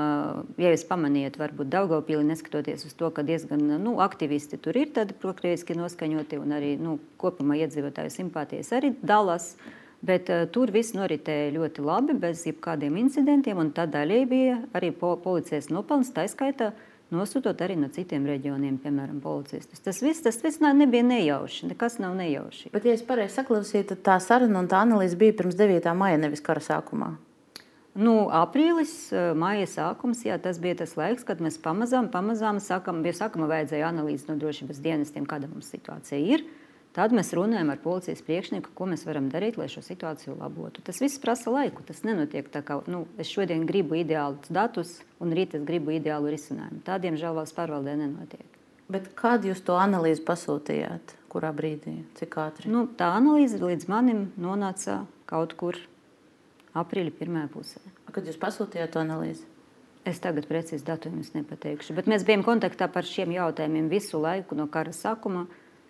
ja jūs pamanījat, varbūt Daugopīli, neskatoties uz to, ka diezgan nu, aktivisti tur ir tādi prokrieviski noskaņoti un arī nu, kopumā iedzīvotāju simpātijas arī dalās. Bet uh, tur viss noritēja ļoti labi, bez jebkādiem incidentiem, un tā daļai bija arī po policijas nopelns, tā skaitā uh, nosūtot arī no citiem reģioniem, piemēram, policistus. Tas viss, tas viss nebija nejauši, nekas nav nejauši. Bet, ja es pareizi saklausīju, tad tā saruna un tā analīze bija pirms 9. maija, nevis kara sākumā. Nu, aprīlis, eh, maija sākums, jā, tas bija tas laiks, kad mēs pamazām, pamazām sākam, bija sākuma vajadzēja analīzi no drošības dienestiem, kāda mums situācija ir. Tad mēs runājam ar policijas priekšnieku, ko mēs varam darīt, lai šo situāciju labotu. Tas viss prasa laiku. Tas nenotiek tā, kā nu, es šodien gribu ideālus datus, un rīt es gribu ideālu risinājumu. Tādiem žēl valsts pārvaldē nenotiek. Bet kad jūs to analīzi pasūtījāt? Kurā brīdī? Cik ātri? Nu, tā analīze līdz manim nonāca kaut kur aprīļa pirmajā pusē. Kad jūs pasūtījāt to analīzi? Es tagad precīzi datumus nepateikšu, bet mēs bijām kontaktā par šiem jautājumiem visu laiku no kara sākuma.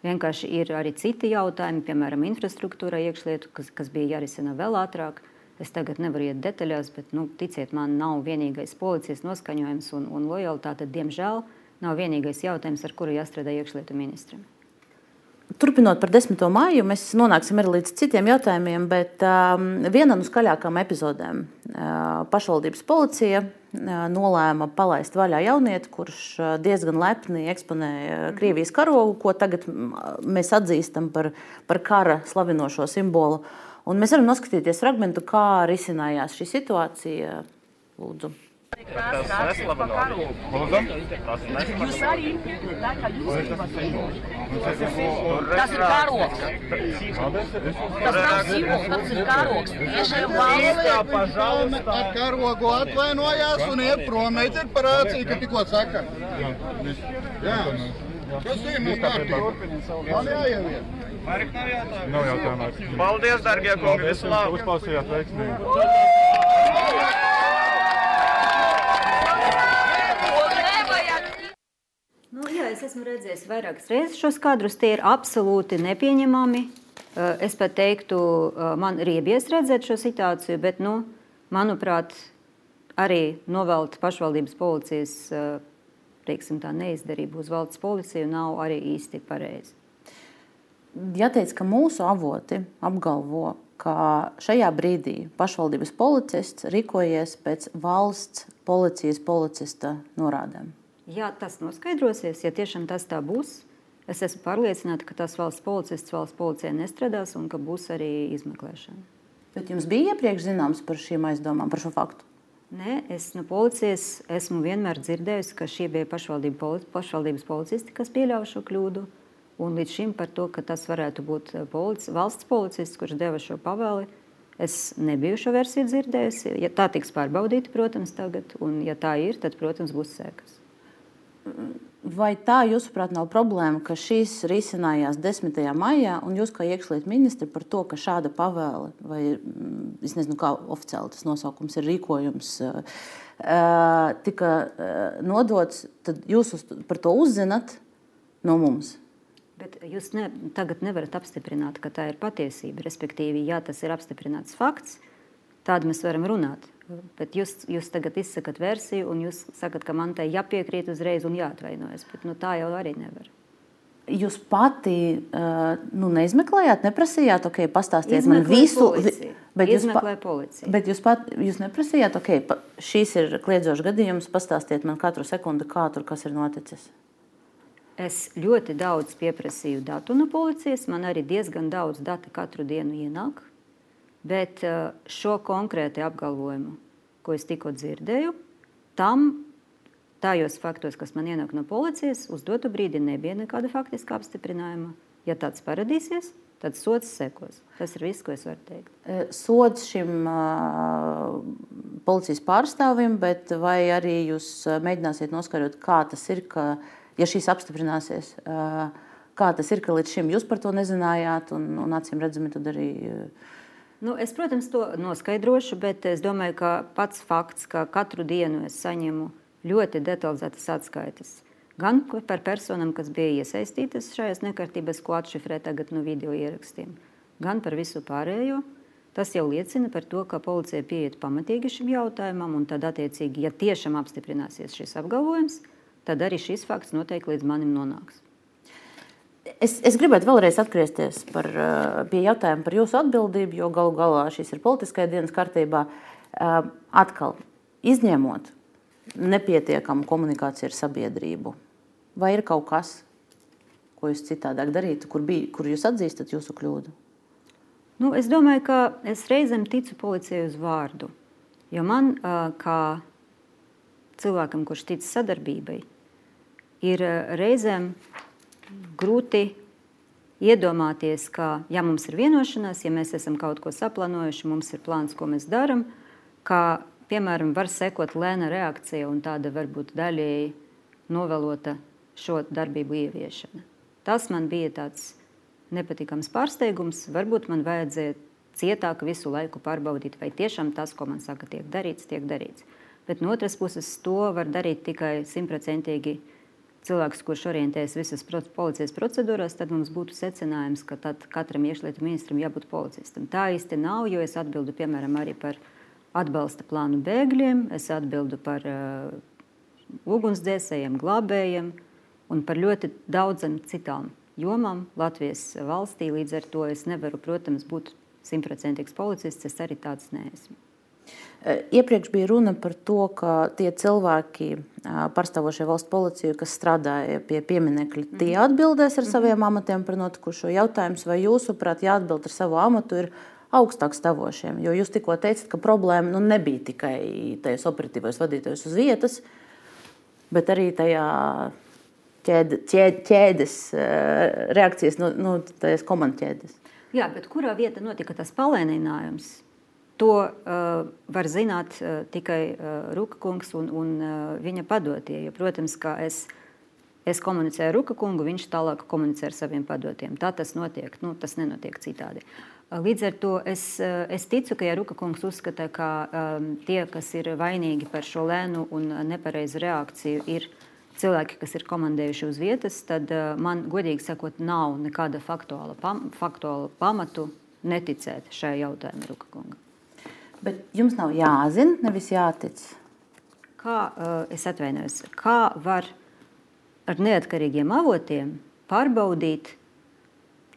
Vienkārši ir arī citi jautājumi, piemēram, infrastruktūra, iekšlietu, kas, kas bija jārisina vēl ātrāk. Es tagad nevaru iet detaļās, bet nu, ticiet man, nav vienīgais policijas noskaņojums un, un lojalitāte. Diemžēl nav vienīgais jautājums, ar kuru jāstrādā iekšlietu ministram. Turpinot par 10. māju, mēs nonāksim arī līdz citiem jautājumiem, bet um, viena no skaļākajām epizodēm uh, pašvaldības policija uh, nolēma palaist vaļā jaunieti, kurš uh, diezgan lepni eksponēja uh, Krievijas karogu, ko tagad mēs atzīstam par, par kara slavinošo simbolu. Un mēs varam noskatīties fragmentu, kā risinājās šī situācija. Lūdzu. Tas neslaveno. Jūs arī, tā kā jūs. Tas ir karoks. Tas nav simbols, tas ir karoks. Tiešām valsts. Ar karogu atvainojās un iet prom. Meitiet par rāciju, ka tikko saka. Jā. Tas ir mums kārtībā. Man jāieviet. Marek nav jautājumu. Nav jautājumu. Paldies, dargie kungi. Visu labu. Uzklausījāt veiksmīgi. Nu, jā, redzējis vairākas reizes šos kadrus. Tie ir absolūti nepieņemami. Eh, es pat teiktu, eh, man ir iebies redzēt šo situāciju, bet, nu, manuprāt, arī novelt pašvaldības policijas eh, teiksim, neizdarību uz valsts policiju nav arī īsti pareizi. Jāteic, ka mūsu avoti apgalvo, ka šajā brīdī pašvaldības policists rīkojies pēc valsts policijas policista norādēm. Ja tas noskaidrosies, ja tiešām tas tā būs, es esmu pārliecināta, ka tas valsts policists valsts policijai nestrādās un ka būs arī izmeklēšana. Bet jums bija iepriekš zināms par šīm aizdomām, par šo faktu? Nē, es no policijas esmu vienmēr dzirdējusi, ka šie bija pašvaldība, pašvaldības policisti, kas pieļāva šo kļūdu. Un līdz šim par to, ka tas varētu būt eh, polici, valsts policists, kurš deva šo pavēli, es nebiju šo versiju dzirdējusi. Ja tā tiks pārbaudīta, protams, tagad, un ja tā ir, tad, protams, būs sekas. Vai tā, jūsuprāt, nav problēma, ka šīs risinājās 10. maijā, un jūs, kā iekšlietu ministri, par to, ka šāda pavēle, vai mm, es nezinu, kā oficiāli tas nosaukums ir rīkojums, tika nodots, tad jūs par to uzzinat no mums? Bet jūs ne, tagad nevarat apstiprināt, ka tā ir patiesība. Respektīvi, ja tas ir apstiprināts fakts, tad mēs varam runāt. Bet jūs, jūs tagad izsakat versiju, un jūs sakat, ka man tai jāpiekrīt uzreiz un jāatvainojas. Bet nu, tā jau arī nevar. Jūs pati nu, neizmeklējāt, neprasījāt, ok, pastāstiet Izmeklē man visu. Policija. Bet jūs, pa, policija. bet jūs, pat, jūs neprasījāt, ok, pa, šīs ir kliedzošs gadījums, pastāstiet man katru sekundi, kā tur kas ir noticis. Es ļoti daudz pieprasīju datu no policijas. Man arī diezgan daudz datu katru dienu ienāk. Bet eh, šo konkrēti apgalvojumu, ko es tikko dzirdēju, tam tajos faktos, kas man ienāk no policijas, uz dotu brīdi nebija nekāda faktiska apstiprinājuma. Ja tāds parādīsies, tad sots sekos. Tas ir viss, ko es varu teikt. Eh, sods šim uh, policijas pārstāvim, bet vai arī jūs mēģināsiet noskaidrot, kā tas ir, ka, ja šīs apstiprināsies, uh, kā tas ir, ka līdz šim jūs par to nezinājāt, un, un acīm redzami, tad arī. Uh, Nu, es, protams, to noskaidrošu, bet es domāju, ka pats fakts, ka katru dienu es saņemu ļoti detalizētas atskaites. Gan par personām, kas bija iesaistītas šajās nekārtībās, ko atšifrē tagad no video ierakstiem, gan par visu pārējo. Tas jau liecina par to, ka policija pieiet pamatīgi šim jautājumam, un tad, attiecīgi, ja tiešām apstiprināsies šis apgalvojums, tad arī šis fakts noteikti līdz manim nonāks. Es, es gribētu vēlreiz atgriezties par, eh, pie jautājuma par jūsu atbildību, jo galu galā šis ir politiskajā dienas kārtībā. Eh, atkal, izņemot nepietiekamu komunikāciju ar sabiedrību, vai ir kaut kas, ko jūs citādāk darītu, kur, bija, kur jūs atzīstat jūsu kļūdu? Nu, es domāju, ka es reizēm ticu policijai uz vārdu. Jo man, kā cilvēkam, kurš tic sadarbībai, ir reizēm grūti iedomāties, ka, ja mums ir vienošanās, ja mēs esam kaut ko saplānojuši, mums ir plāns, ko mēs darām, ka, piemēram, var sekot lēna reakcija un tāda varbūt daļēji novelota šo darbību ieviešana. Tas man bija tāds nepatīkams pārsteigums. Varbūt man vajadzēja cietāk visu laiku pārbaudīt, vai tiešām tas, ko man saka, tiek darīts, tiek darīts. Bet no otras puses, to var darīt tikai simtprocentīgi cilvēks, kurš orientējas visas policijas procedūrās, tad mums būtu secinājums, ka katram iekšlietu ministram jābūt policistam. Tā īsti nav, jo es atbildu piemēram arī par atbalsta plānu bēgļiem, es atbildu par uh, ugunsdzēsējiem, glābējiem un par ļoti daudzām citām jomām Latvijas valstī. Līdz ar to es nevaru, protams, būt simtprocentīgs policists. Es arī tāds neesmu. E, iepriekš bija runa par to, ka tie cilvēki, pārstāvošie valsts policiju, kas strādāja pie pieminiekļa, mm. tie atbildēs ar mm. saviem amatiem par notikušo jautājumu. Vai jūsuprāt, jāatbild ar savu amatu ir augstāk stāvošiem? Jo jūs tikko teicat, ka problēma nu, nebija tikai tajos operatīvos vadītājos uz vietas, bet arī tajā ķēde, ķēde, ķēdes reakcijas, nu, nu, tādas komandu ķēdes. Jā, bet kurā vietā notika tas palēninājums? To uh, var zināt uh, tikai uh, Ruka kungs un, un uh, viņa padotie. Jo, protams, kā es, es komunicēju ar Ruka kungu, viņš tālāk komunicē ar saviem padotiem. Tā tas notiek. Nu, tas nenotiek citādi. Līdz ar to es, uh, es ticu, ka ja Ruka kungs uzskata, ka um, tie, kas ir vainīgi par šo lēnu un nepareizu reakciju, ir cilvēki, kas ir komandējuši uz vietas, tad uh, man, godīgi sakot, nav nekāda faktuāla, pam, faktuāla pamatu neticēt šajā jautājumā, Rukakunga. Bet jums nav jāzina, nevis jātic. Kā uh, es atvainojos, kā var ar neatkarīgiem avotiem pārbaudīt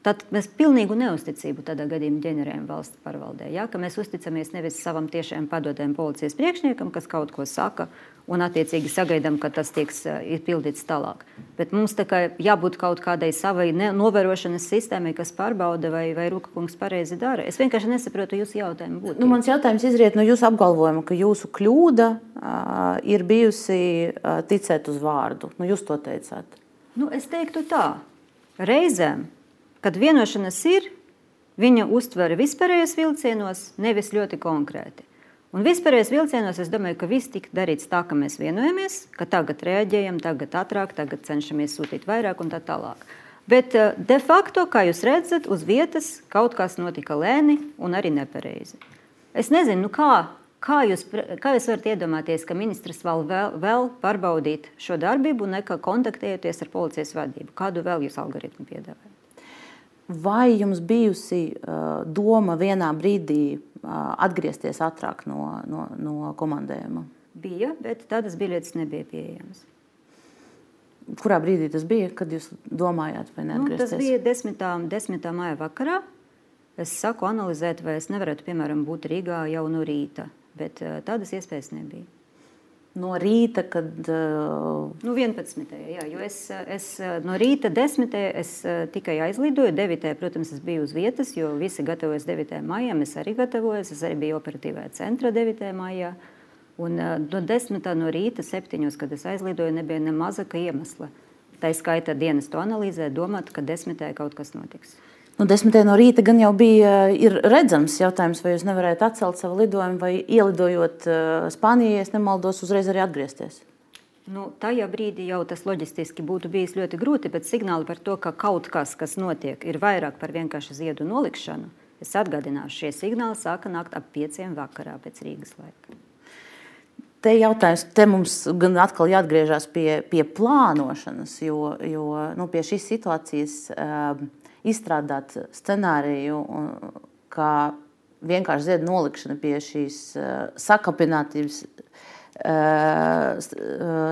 Tad mēs pilnīgu neusticību tādā gadījumā ģenerējam valsts pārvaldē. Ja? Mēs uzticamies nevis savam tiešām padotējam policijas priekšniekam, kas kaut ko saka, un attiecīgi sagaidām, ka tas tiks izpildīts tālāk. Bet mums tā kā jābūt kaut kādai savai novērošanas sistēmai, kas pārbauda, vai, vai Ruka kungs pareizi dara. Es vienkārši nesaprotu jūsu jautājumu. Būtību. Nu, mans jautājums izriet no jūsu apgalvojuma, ka jūsu kļūda uh, ir bijusi uh, ticēt uz vārdu. Nu, jūs to teicāt. Nu, es teiktu tā. Reizēm Kad vienošanās ir, viņa uztver vispārējos vilcienos, nevis ļoti konkrēti. Un vispārējais vilcienos es domāju, ka viss tika darīts tā, ka mēs vienojamies, ka tagad reaģējam, tagad ātrāk, tagad cenšamies sūtīt vairāk un tā tālāk. Bet eh, de facto, kā jūs redzat, uz vietas kaut kas notika lēni un arī nepareizi. Es nezinu, nu kā, kā, jūs, kā jūs varat iedomāties, ka ministrs vēl, vēl, vēl pārbaudīt šo darbību, nekā kontaktējoties ar policijas vadību. Kādu vēl jūs algoritmu piedāvājat? Vai jums bijusi uh, doma vienā brīdī atgriezties ātrāk no, no, no komandējuma? Bija, bet tādas biļetes nebija pieejamas. Kurā brīdī tas bija, kad jūs domājāt, vai ne? Nu, tas bija 10. 10. maija vakarā. Es saku analizēt, vai es nevarētu, piemēram, būt Rīgā jau no rīta, bet tādas iespējas nebija no rīta, kad. Uh... Nu, 11. Jā, jo es, es no rīta 10. es tikai aizlidoju. 9. protams, es biju uz vietas, jo visi gatavojas 9. maijam. Es arī gatavojos, es arī biju operatīvajā centra 9. maijā. Un no 10. no rīta, 7. kad es aizlidoju, nebija ne mazāka iemesla. Tā skaitā dienas to analīzēt, domāt, ka 10. kaut kas notiks. Nu, desmitē no rīta gan jau bija redzams jautājums, vai jūs nevarētu atcelt savu lidojumu, vai ielidojot uh, Spānijā, ja nemaldos, uzreiz arī atgriezties. Nu, tajā brīdī jau tas loģistiski būtu bijis ļoti grūti, bet signāli par to, ka kaut kas, kas notiek, ir vairāk par vienkārši ziedu nolikšanu. Es atgādināšu, šie signāli sāka nākt ap pieciem vakarā pēc Rīgas laika. Te jautājums, te mums gan atkal jāatgriežas pie, pie plānošanas, jo, jo nu, pie šīs situācijas uh, izstrādāt scenāriju, kā vienkārši ziedu nolikšana pie šīs uh, sakapinātības uh,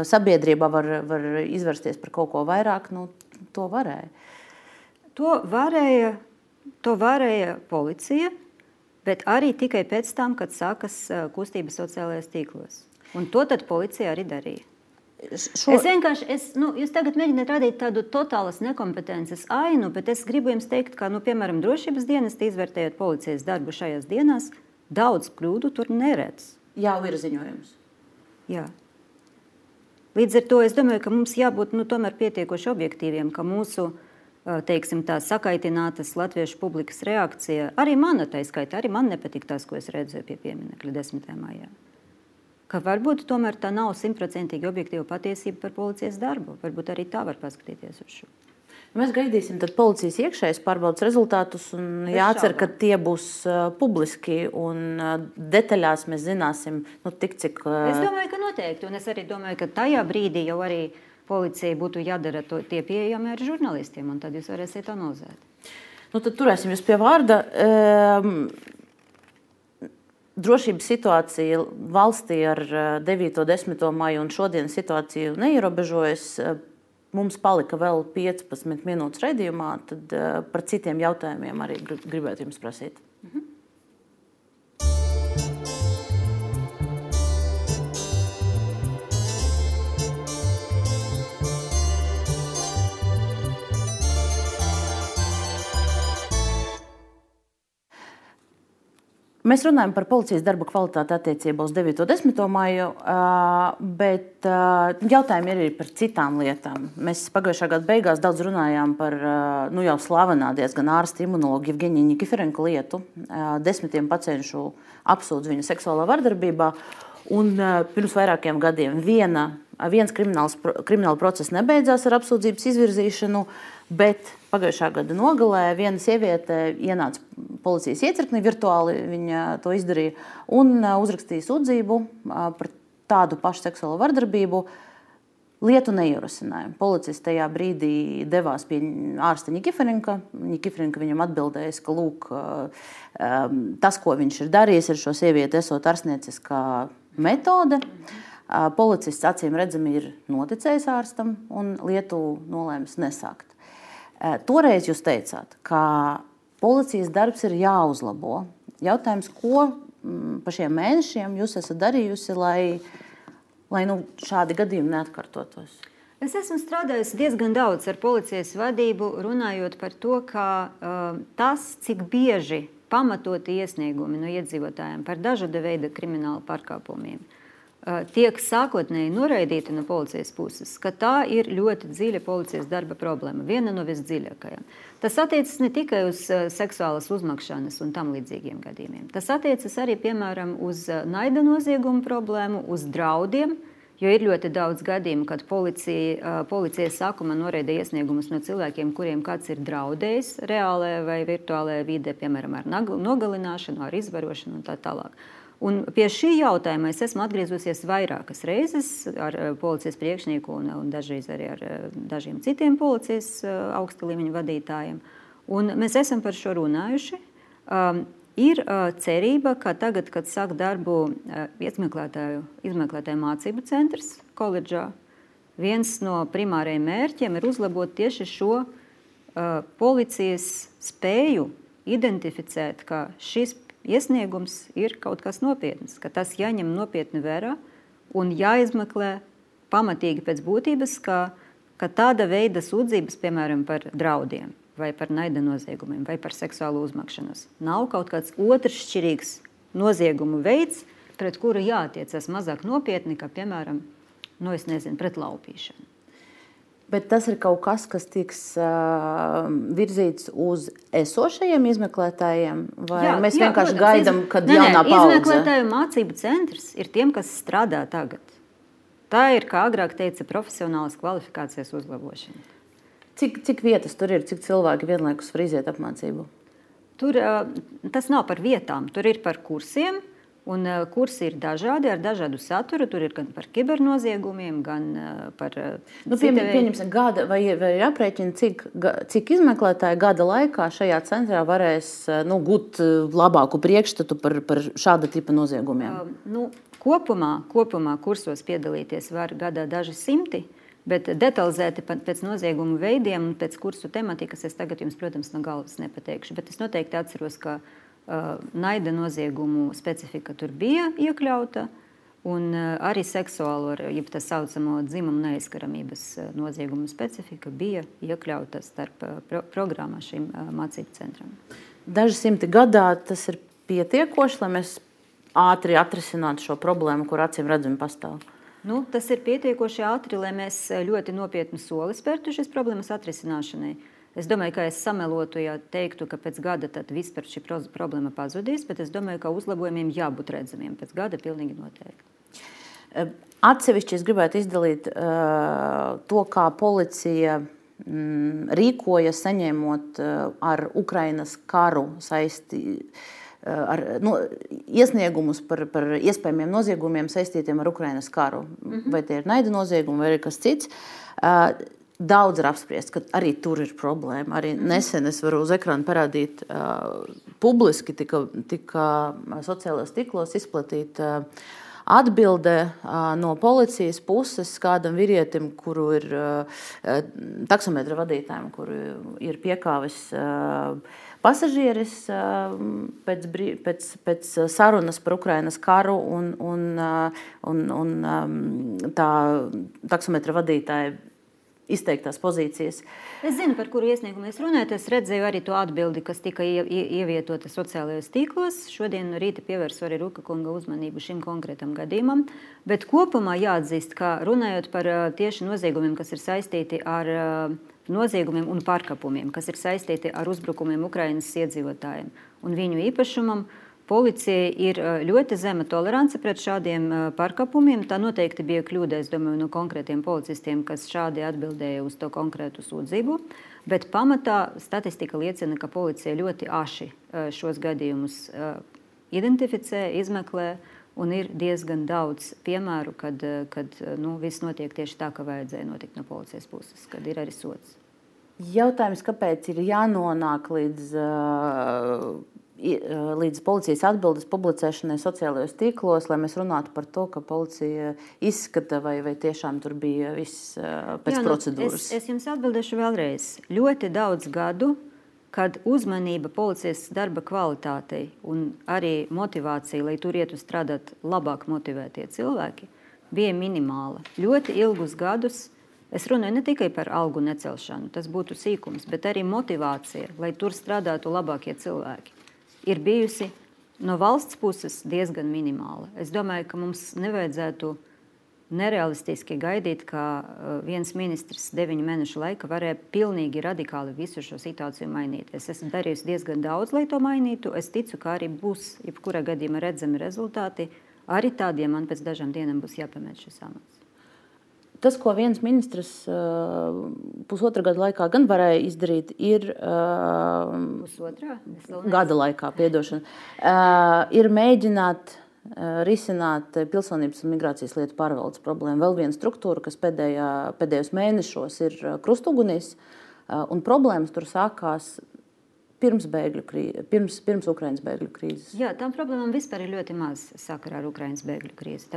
sabiedrībā var, var izvērsties par kaut ko vairāk, nu, to varēja. To varēja, to varēja policija, bet arī tikai pēc tam, kad sākas kustība sociālajos tīklos. Un to tad policija arī darīja. Šo... Es vienkārši, es, nu, jūs tagad mēģināt radīt tādu totālas nekompetences ainu, bet es gribu jums teikt, ka, nu, piemēram, drošības dienas izvērtējot policijas darbu šajās dienās, daudz kļūdu tur neredz. Jau ir ziņojums. Jā. Līdz ar to es domāju, ka mums jābūt nu, pietiekoši objektīviem, ka mūsu teiksim, tā sakaitinātas latviešu publikas reakcija, arī mana tā skaita, arī man nepatīk tas, ko es redzēju pie pieminiekļa 10. maijā ka varbūt tomēr tā nav simtprocentīgi objektīva patiesība par policijas darbu. Varbūt arī tā var paskatīties uz šo. Mēs gaidīsim policijas iekšējas pārbaudas rezultātus. Jācer, ka tie būs uh, publiski un uh, detaļās mēs zināsim, nu, tik cik. Uh... Es domāju, ka noteikti. Un es arī domāju, ka tajā brīdī jau arī policijai būtu jādara to, tie pieejami ar žurnālistiem, un tad jūs varēsiet analizēt. Nu, tad turēsim jūs pie vārda. Um, drošības situācija valstī ar 9. un 10. maiju un šodienas situāciju neierobežojas. Mums palika vēl 15 minūtes raidījumā, tad par citiem jautājumiem arī gribētu jums prasīt. Mhm. Mēs runājam par policijas darba kvalitāti attiecībā uz 9. un 10. maiju, bet jautājumi ir arī par citām lietām. Mēs pagājušā gada beigās daudz runājām par nu, jau slavenā diezgan ārsta imunologu Evgeniju Nikiferenko lietu. Desmitiem pacientu apsūdz viņu seksuālā vardarbībā. Un pirms vairākiem gadiem viena, viens krimināls, krimināla process nebeidzās ar apsūdzības izvirzīšanu. Uh, Bet pagājušā gada nogalē viena sieviete ienāca policijas iecirknī, virtuāli viņa to izdarīja un uzrakstīja sūdzību par tādu pašu seksuālo vardarbību. Lietu neierosināja. Policists tajā brīdī devās pie ārsta Nikiferinka. Nikiferinka viņam atbildēja, ka lūk, tas, ko viņš ir darījis ar šo sievieti, esot ārstnieciskā metode. Policists acīm redzami ir noticējis ārstam un lietu nolēmis nesākt. Toreiz jūs teicāt, ka policijas darbs ir jāuzlabo. Jautājums, ko mm, pa šiem mēnešiem jūs esat darījusi, lai, lai nu, šādi gadījumi neatkārtotos? Es esmu strādājusi diezgan daudz ar policijas vadību, runājot par to, ka uh, tas, cik bieži pamatoti iesniegumi no iedzīvotājiem par dažāda veida kriminālu pārkāpumiem uh, tiek sākotnēji noraidīta no policijas puses, ka tā ir ļoti dziļa policijas darba problēma, viena no visdziļākajām. Tas attiecas ne tikai uz seksuālas uzmakšanas un tam līdzīgiem gadījumiem. Tas attiecas arī, piemēram, uz naida noziegumu problēmu, uz draudiem, jo ir ļoti daudz gadījumu, kad policija, policija sākumā noraida iesniegumus no cilvēkiem, kuriem kāds ir draudējis reālajā vai virtuālajā vidē, piemēram, ar nogalināšanu, ar izvarošanu un tā tālāk. Un pie šī jautājuma es esmu atgriezusies vairākas reizes ar eh, policijas priekšnieku un, un dažreiz arī ar eh, dažiem citiem policijas eh, augsta līmeņa vadītājiem. Un mēs esam par šo runājuši. Um, ir uh, cerība, ka tagad, kad sāk darbu uh, izmeklētāju, izmeklētāju mācību centrs koledžā, viens no primārajiem mērķiem ir uzlabot tieši šo uh, policijas spēju identificēt, ka šis iesniegums ir kaut kas nopietns, ka tas jāņem nopietni vērā un jāizmeklē pamatīgi pēc būtības, ka, ka tāda veida sūdzības, piemēram, par draudiem vai par naida noziegumiem vai par seksuālu uzmakšanos, nav kaut kāds otršķirīgs noziegumu veids, pret kuru jātiecas mazāk nopietni, kā, piemēram, nu, nezinu, pret laupīšanu. Bet tas ir kaut kas, kas tiks uh, virzīts uz esošajiem izmeklētājiem, vai jā, mēs jā, vienkārši protams, gaidām, kad nē, jaunā paudze? Izmeklētāju mācību centrs ir tiem, kas strādā tagad. Tā ir, kā agrāk teica, profesionālas kvalifikācijas uzlabošana. Cik, cik vietas tur ir, cik cilvēki vienlaikus var iziet apmācību? Tur uh, tas nav par vietām, tur ir par kursiem. Un, uh, kursi ir dažādi, ar dažādu saturu. Tur ir gan par kibernoziegumiem, gan uh, par. Uh, nu, pie, pieņemsim, gada, vai, vai ir aprēķini, cik, cik izmeklētāji gada laikā šajā centrā varēs nu, gūt labāku priekšstatu par, par šāda tipa noziegumiem? Uh, nu, kopumā, kopumā kursos piedalīties var gadā daži simti. Bet detalizēti pēc noziegumu veidiem un pēc kursu tematikas es tagad jums, protams, no galvas nepateikšu. Bet es noteikti atceros, ka uh, naida noziegumu specifika tur bija iekļauta. Un arī seksuālo, jeb tā saucamo dzimumu neaizskaramības noziegumu specifika bija iekļauta starp pro programmā šim mācību centram. Daži simti gadā tas ir pietiekoši, lai mēs ātri atrisinātu šo problēmu, kur acīm redzami pastāv. Nu, tas ir pietiekoši ātri, lai mēs ļoti nopietnu soli spērtu šīs problēmas atrisināšanai. Uh, Es domāju, ka es samelotu, ja teiktu, ka pēc gada vispār šī problēma pazudīs, bet es domāju, ka uzlabojumiem jābūt redzamiem pēc gada pilnīgi noteikti. Atsevišķi es gribētu izdalīt uh, to, kā policija mm, rīkojas, saņemot uh, ar Ukrainas karu saistību. Ar nu, iesniegumus par, par iespējamiem noziegumiem saistītiem ar Ukraiņas karu. Mm -hmm. Vai tie ir naida noziegumi vai kas cits. Uh, Daudz ir apspriests, ka arī tur ir problēma. Arī nesen es varu uz ekrāna parādīt, uh, publiski tika, tika sociālajos tīklos izplatīta uh, atbilde uh, no policijas puses kādam vīrietim, kuru ir uh, taksometra vadītājiem, kuru ir piekāvis. Uh, pasažieris pēc, pēc, pēc sarunas par Ukrainas karu un, un, un, un tā taksometra vadītāja izteiktās pozīcijas. Es zinu, par kuru iesniegumu es runāju. Es redzēju arī to atbildi, kas tika ievietota sociālajos tīklos. Šodien no rīta pievērsu arī Ruka kunga uzmanību šim konkrētam gadījumam. Bet kopumā jāatzīst, ka runājot par tieši noziegumiem, kas ir saistīti ar noziegumiem un pārkāpumiem, kas ir saistīti ar uzbrukumiem Ukraiņas iedzīvotājiem un viņu īpašumam, uh, Policijai ir ļoti zema tolerance pret šādiem pārkāpumiem. Tā noteikti bija kļūda, es domāju, no konkrētiem policistiem, kas šādi atbildēja uz to konkrētu sūdzību. Bet pamatā statistika liecina, ka policija ļoti aši šos gadījumus identificē, izmeklē. Un ir diezgan daudz piemēru, kad, kad nu, viss notiek tieši tā, kā vajadzēja notikt no policijas puses, kad ir arī sots. Jautājums, kāpēc ir jānonāk līdz uh, līdz policijas atbildes publicēšanai sociālajos tīklos, lai mēs runātu par to, ka policija izskata, vai, vai tiešām tur bija viss pēc Jā, nu, procedūras. Es, es jums atbildēšu vēlreiz. Ļoti daudz gadu, kad uzmanība policijas darba kvalitātei un arī motivācija, lai tur ietu strādāt labāk motivētie cilvēki, bija minimāla. Ļoti ilgus gadus. Es runāju ne tikai par algu necelšanu, tas būtu sīkums, bet arī motivācija, lai tur strādātu labākie cilvēki ir bijusi no valsts puses diezgan minimāla. Es domāju, ka mums nevajadzētu nerealistiski gaidīt, ka uh, viens ministrs deviņu mēnešu laikā varēja pilnīgi radikāli visu šo situāciju mainīt. Es esmu darījusi diezgan daudz, lai to mainītu. Es ticu, ka arī būs jebkurā gadījumā redzami rezultāti. Arī tādiem man pēc dažām dienām būs jāpamet šis amats. Tas, ko viens ministrs uh, pusotra gada laikā gan varēja izdarīt, ir uh, pusotrā gada laikā, piedošana, uh, ir mēģināt risināt pilsonības un migrācijas lietu pārvaldes problēmu. Vēl viena struktūra, kas pēdējā, pēdējos mēnešos ir krustugunīs, un problēmas tur sākās pirms, krīze, pirms, pirms Ukraiņas bēgļu krīzes. Jā, tam problēmām vispār ir ļoti maz sakara ar Ukraiņas bēgļu krīzi.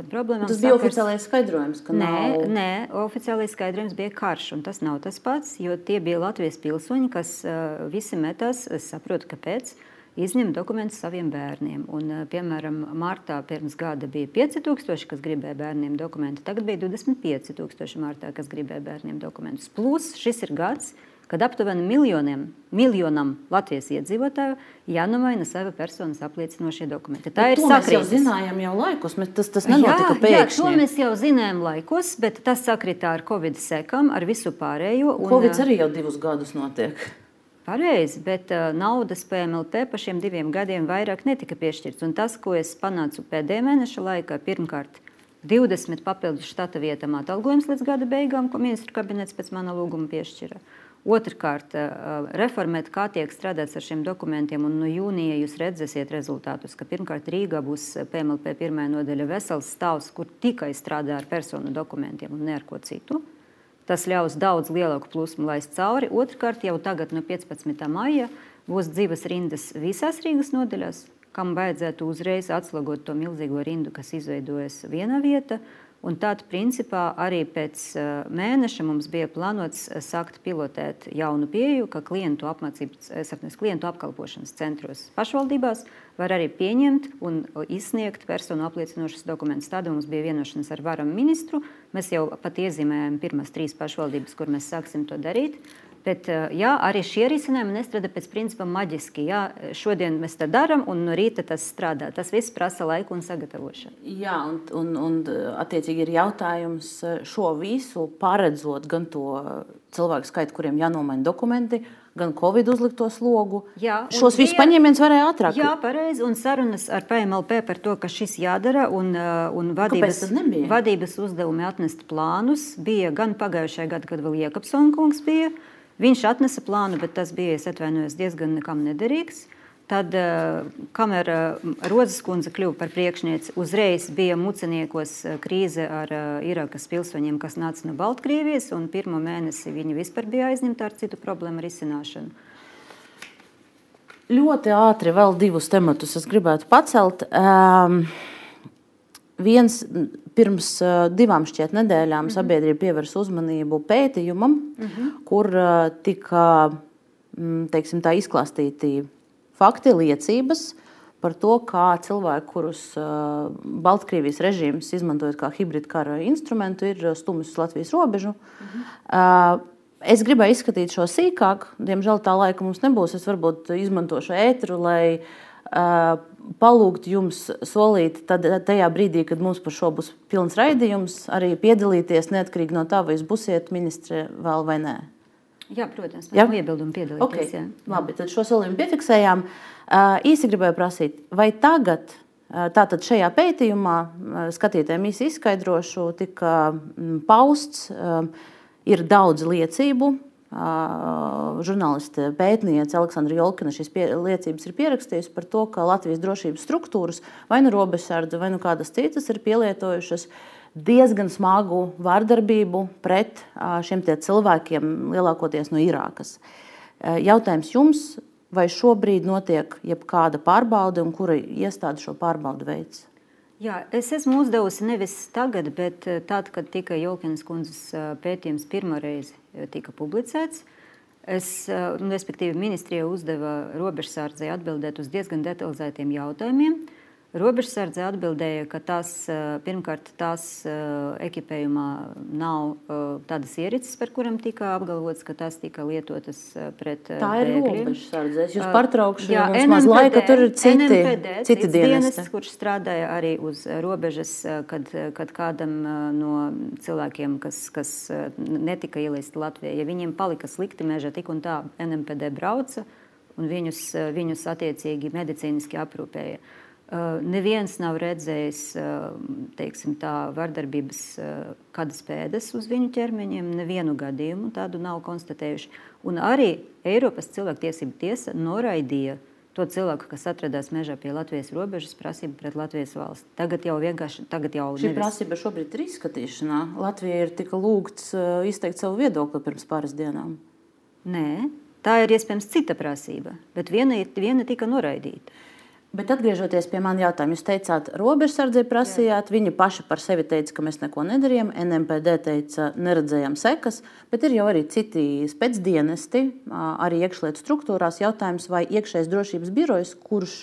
Tas sakars... bija oficiālais skaidrojums, ka nē, nav... nē, oficiālais skaidrojums bija karš, un tas nav tas pats, jo tie bija Latvijas pilsoņi, kas uh, visi metās, saprotu, kāpēc. Izņem dokumentus saviem bērniem. Un, uh, piemēram, martā pirms gada bija 5000, kas gribēja bērniem dokumentus. Tagad bija 25,000 martā, kas gribēja bērniem dokumentus. Plus šis ir gads, kad kad aptuveni miljoniem, miljonam Latvijas iedzīvotāju jānomaina sava personas apliecinošie dokumenti. Tā bet ir sakrītas. Mēs jau zinājām jau laikus, mēs, tas, tas nenotika jā, pēkšņi. Jā, to mēs jau zinājām laikus, bet tas sakritā ar Covid sekam, ar visu pārējo. Un, Covid arī jau divus gadus notiek. Pareizi, bet uh, naudas PMLP pa šiem diviem gadiem vairāk netika piešķirts. Un tas, ko es panācu pēdējā mēneša laikā, pirmkārt, 20 papildus štata vietām atalgojums līdz gada beigām, ko ministru kabinets pēc mana lūguma piešķira. Otrakārt, reformēt, kā tiek strādāts ar šiem dokumentiem. Un no jūnija jūs redzēsiet rezultātus, ka pirmkārt Rīgā būs PMLP pirmā nodaļa vesels stāvs, kur tikai strādā ar personu dokumentiem un ne ar ko citu. Tas ļaus daudz lielāku plūsmu laist cauri. Otrakārt, jau tagad no 15. maija būs dzīves rindas visās Rīgas nodaļās, kam vajadzētu uzreiz atslēgot to milzīgo rindu, kas izveidojas vienā vietā. Un tad, principā, arī pēc uh, mēneša mums bija plānots uh, sākt pilotēt jaunu pieeju, ka klientu apmācības, es atnesu klientu apkalpošanas centros pašvaldībās var arī pieņemt un izsniegt personu apliecinošus dokumentus. Tāda mums bija vienošanās ar varam ministru. Mēs jau pat iezīmējām pirmās trīs pašvaldības, kur mēs sāksim to darīt. Bet eh, jā, arī šie risinājumi nestrādā pēc principa maģiski. Jā, šodien mēs tā darām, un no rīta tas strādā. Tas viss prasa laiku un sagatavošanu. Jā, un, un, un attiecīgi ir jautājums eh, šo visu paredzot gan to cilvēku skaitu, kuriem jānomaina dokumenti, gan Covid uzlikto slogu. Jā, Šos visus paņēmienus varēja ātrāk. Jā, pareizi. Un sarunas ar PMLP par to, ka šis jādara un, eh, un vadības, vadības uzdevumi atnest plānus bija gan pagājušajā gadā, kad vēl Iekapsona kungs bija. Viņš atnesa plānu, bet tas bija, es atvainojos, diezgan nekam nederīgs. Tad, eh, kamēr eh, Rozes kundze kļuva par priekšnieci, uzreiz bija muceniekos eh, krīze ar Irākas pilsoņiem, kas nāca no Baltkrievijas, un pirmo mēnesi viņi vispār bija aizņemti ar citu problēmu risināšanu. Ļoti ātri vēl divus tematus es gribētu pacelt. Um, viens Pirms divām šķiet nedēļām mm -hmm. sabiedrība pievērsa uzmanību pētījumam, mm -hmm. kur tika teiksim, izklāstīti fakti, liecības par to, kā cilvēki, kurus Baltkrievijas režīms izmantojot kā hibrīdu kara instrumentu, ir stumis uz Latvijas robežu. Mm -hmm. Es gribēju izskatīt šo sīkāk, diemžēl tā laika mums nebūs. Es varbūt izmantošu ētru, lai uh, palūgt jums solīt, tad tajā brīdī, kad mums par šo būs pilns raidījums, arī piedalīties neatkarīgi no tā, vai jūs būsiet ministre vēl vai nē. Jā, protams, tam iebildumu piedalīties. Okay. Jā. Labi, tad šo solījumu piefiksējām. Īsi gribēju prasīt, vai tagad, tātad šajā pētījumā, skatītājiem īsi izskaidrošu, tika pausts, ir daudz liecību, žurnāliste pētniece Aleksandra Jolkina šīs pie, liecības ir pierakstījusi par to, ka Latvijas drošības struktūras, vai nu robežsardze, vai nu kādas citas, ir pielietojušas diezgan smagu vārdarbību pret šiem cilvēkiem, lielākoties no Irākas. Jautājums jums, vai šobrīd notiek jebkāda pārbaude un kura iestāde šo pārbaudu veids? Jā, es esmu uzdevusi nevis tagad, bet tad, kad tika Jolkins kundzes pētījums pirmo reizi tika publicēts. Es, respektīvi, ministrija uzdeva robežsārdzei atbildēt uz diezgan detalizētiem jautājumiem. Uh, Robežsardze atbildēja, ka tas pirmkārt tās ekipējumā nav tādas ierīces, par kurām tika apgalvots, ka tās tika lietotas pret Tā ir robežsardze. Es jūs pārtraukšu, jo mums maz laika, tur ir citi, NMPD, citi dienesti. Kurš strādāja arī uz robežas, kad, kad kādam no cilvēkiem, kas, kas netika ielaisti Latvijā, ja viņiem palika slikti mežā, tik un tā NMPD brauca un viņus, viņus attiecīgi medicīniski aprūpēja. Eh, neviens nav redzējis eh, teiksim, tā, vardarbības eh, kādas pēdas uz viņu ķermeņiem, nevienu gadījumu tādu nav konstatējuši. Un arī Eiropas cilvēktiesība tiesa noraidīja to cilvēku, kas atradās mežā pie Latvijas robežas, prasību pret Latvijas valsti. Tagad jau vienkārši tagad jau šī nevis... prasība šobrīd ir izskatīšanā. Latvija ir tika lūgts izteikt savu viedokli pirms pāris dienām. Nē, tā ir iespējams cita prasība, bet viena, viena tika noraidīta. Bet atgriežoties pie manas jautājuma, jūs teicāt, robežsardzei prasījāt, Jā. viņi paši par sevi teica, ka mēs neko nedarījām, NMPD teica, neredzējām sekas, bet ir jau arī citi spēcdienesti, arī iekšlietu struktūrās. Jautājums, vai iekšējais drošības birojs, kurš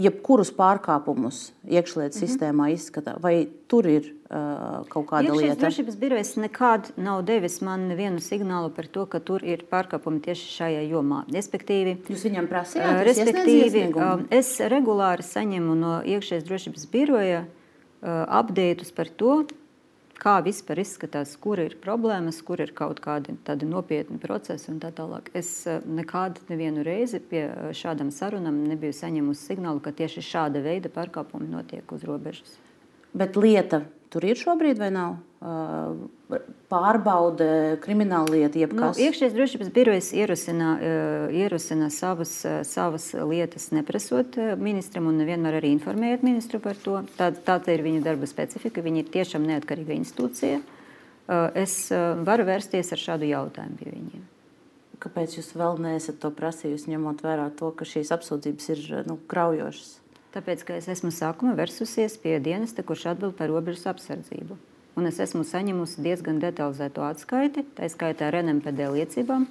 jebkurus pārkāpumus iekšlietu -hmm. sistēmā izskata, vai tur ir uh, kaut kāda Iekšējais lieta? Drošības birojas nekad nav devis man nevienu signālu par to, ka tur ir pārkāpumi tieši šajā jomā. Respektīvi, Jūs viņam prasījāt, uh, respektīvi uh, es regulāri saņemu no iekšējās drošības biroja uh, updatus par to, kā vispār izskatās, kur ir problēmas, kur ir kaut kādi tādi nopietni procesi un tā tālāk. Es eh, nekādu nevienu reizi pie eh, šādām sarunām nebiju saņēmusi signālu, ka tieši šāda veida pārkāpumi notiek uz robežas. Bet lieta tur ir šobrīd vai nav? Pārbaude, krimināla lieta, jebkas. Nu, iekšējais drošības birojas ierosina, ierosina savas, savas lietas, neprasot ministram un nevienmēr arī informējot ministru par to. Tā, tāda ir viņa darba specifika. Viņa ir tiešām neatkarīga institūcija. Es varu vērsties ar šādu jautājumu pie viņiem. Kāpēc jūs vēl neesat to prasījusi, ņemot vērā to, ka šīs apsūdzības ir nu, kraujošas? Tāpēc, ka es esmu sākumā vērsusies pie dienesta, kurš atbild par robežas apsardzību. Un es esmu saņēmusi diezgan detalizētu atskaiti, tā skaitā ar NMPD liecībām,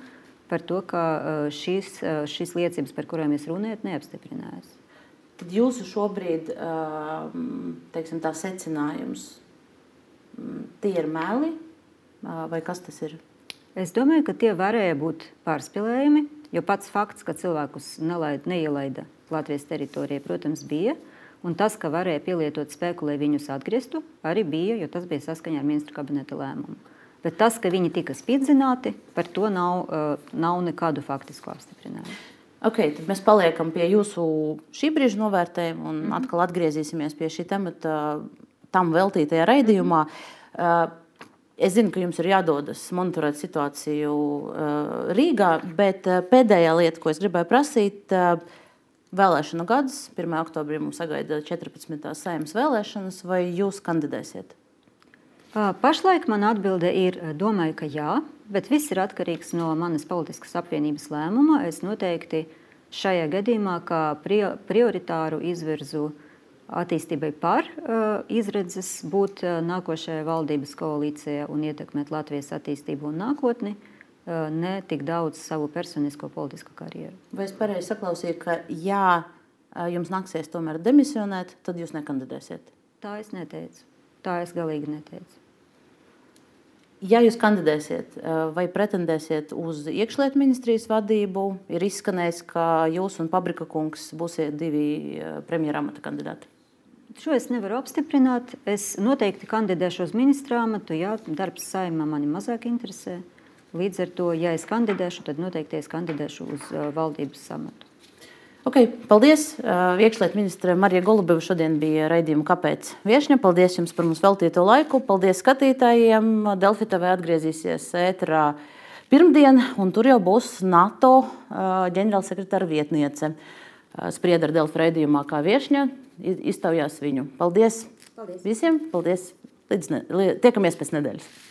par to, ka šīs, šīs liecības, par kurām jūs runājat, neapstiprinājās. Tad jūsu šobrīd teiksim, tā secinājums, tie ir meli vai kas tas ir? Es domāju, ka tie varēja būt pārspīlējumi, jo pats fakts, ka cilvēkus nelaid, neielaida Latvijas teritorijā, protams, bija. Un tas, ka varēja pielietot spēku, lai viņus atgrieztu, arī bija, jo tas bija saskaņā ar ministru kabineta lēmumu. Bet tas, ka viņi tika spīdzināti, par to nav, uh, nav nekādu faktisku apstiprinājumu. Okay, tad mēs paliekam pie jūsu šī brīža novērtējuma un mm -hmm. atkal atgriezīsimies pie šī temata tam veltītajā raidījumā. Mm -hmm. Es zinu, ka jums ir jādodas monitorēt situāciju Rīgā, bet pēdējā lieta, ko es gribēju prasīt, uh, Vēlēšanu gads, 1. oktobrī mums sagaida 14. saimnes vēlēšanas, vai jūs kandidēsiet? Pašlaik man atbilde ir, domāju, ka jā, bet viss ir atkarīgs no manas politiskas apvienības lēmuma. Es noteikti šajā gadījumā kā prioritāru izvirzu attīstībai par izredzes būt nākošajai valdības koalīcijai un ietekmēt Latvijas attīstību un nākotni ne tik daudz savu personisko politisko karjeru. Vai es pareizi saklausīju, ka jā, jums nāksies tomēr demisionēt, tad jūs nekandidēsiet? Tā es neteicu. Tā es galīgi neteicu. Ja jūs kandidēsiet vai pretendēsiet uz iekšlietu ministrijas vadību, ir izskanējis, ka jūs un Pabrika kungs būsiet divi premjeramata kandidāti. Šo es nevaru apstiprināt. Es noteikti kandidēšu uz ministra amatu. Jā, darbs saimā mani mazāk interesē. Līdz ar to, ja es kandidēšu, tad noteikti es kandidēšu uz uh, valdības samatu. Okay, paldies! Uh, iekšlietu ministra Marija Golubeva šodien bija raidījuma Kāpēc? Viešņa. Paldies jums par mums veltīto laiku. Paldies skatītājiem. Delfi TV atgriezīsies ēterā pirmdien, un tur jau būs NATO uh, ģenerālsekretāra vietniece. Sprieda ar Delfi raidījumā kā viešņa, iztaujās viņu. Paldies, paldies. visiem! Paldies! Līdz ne, tiekamies pēc nedēļas!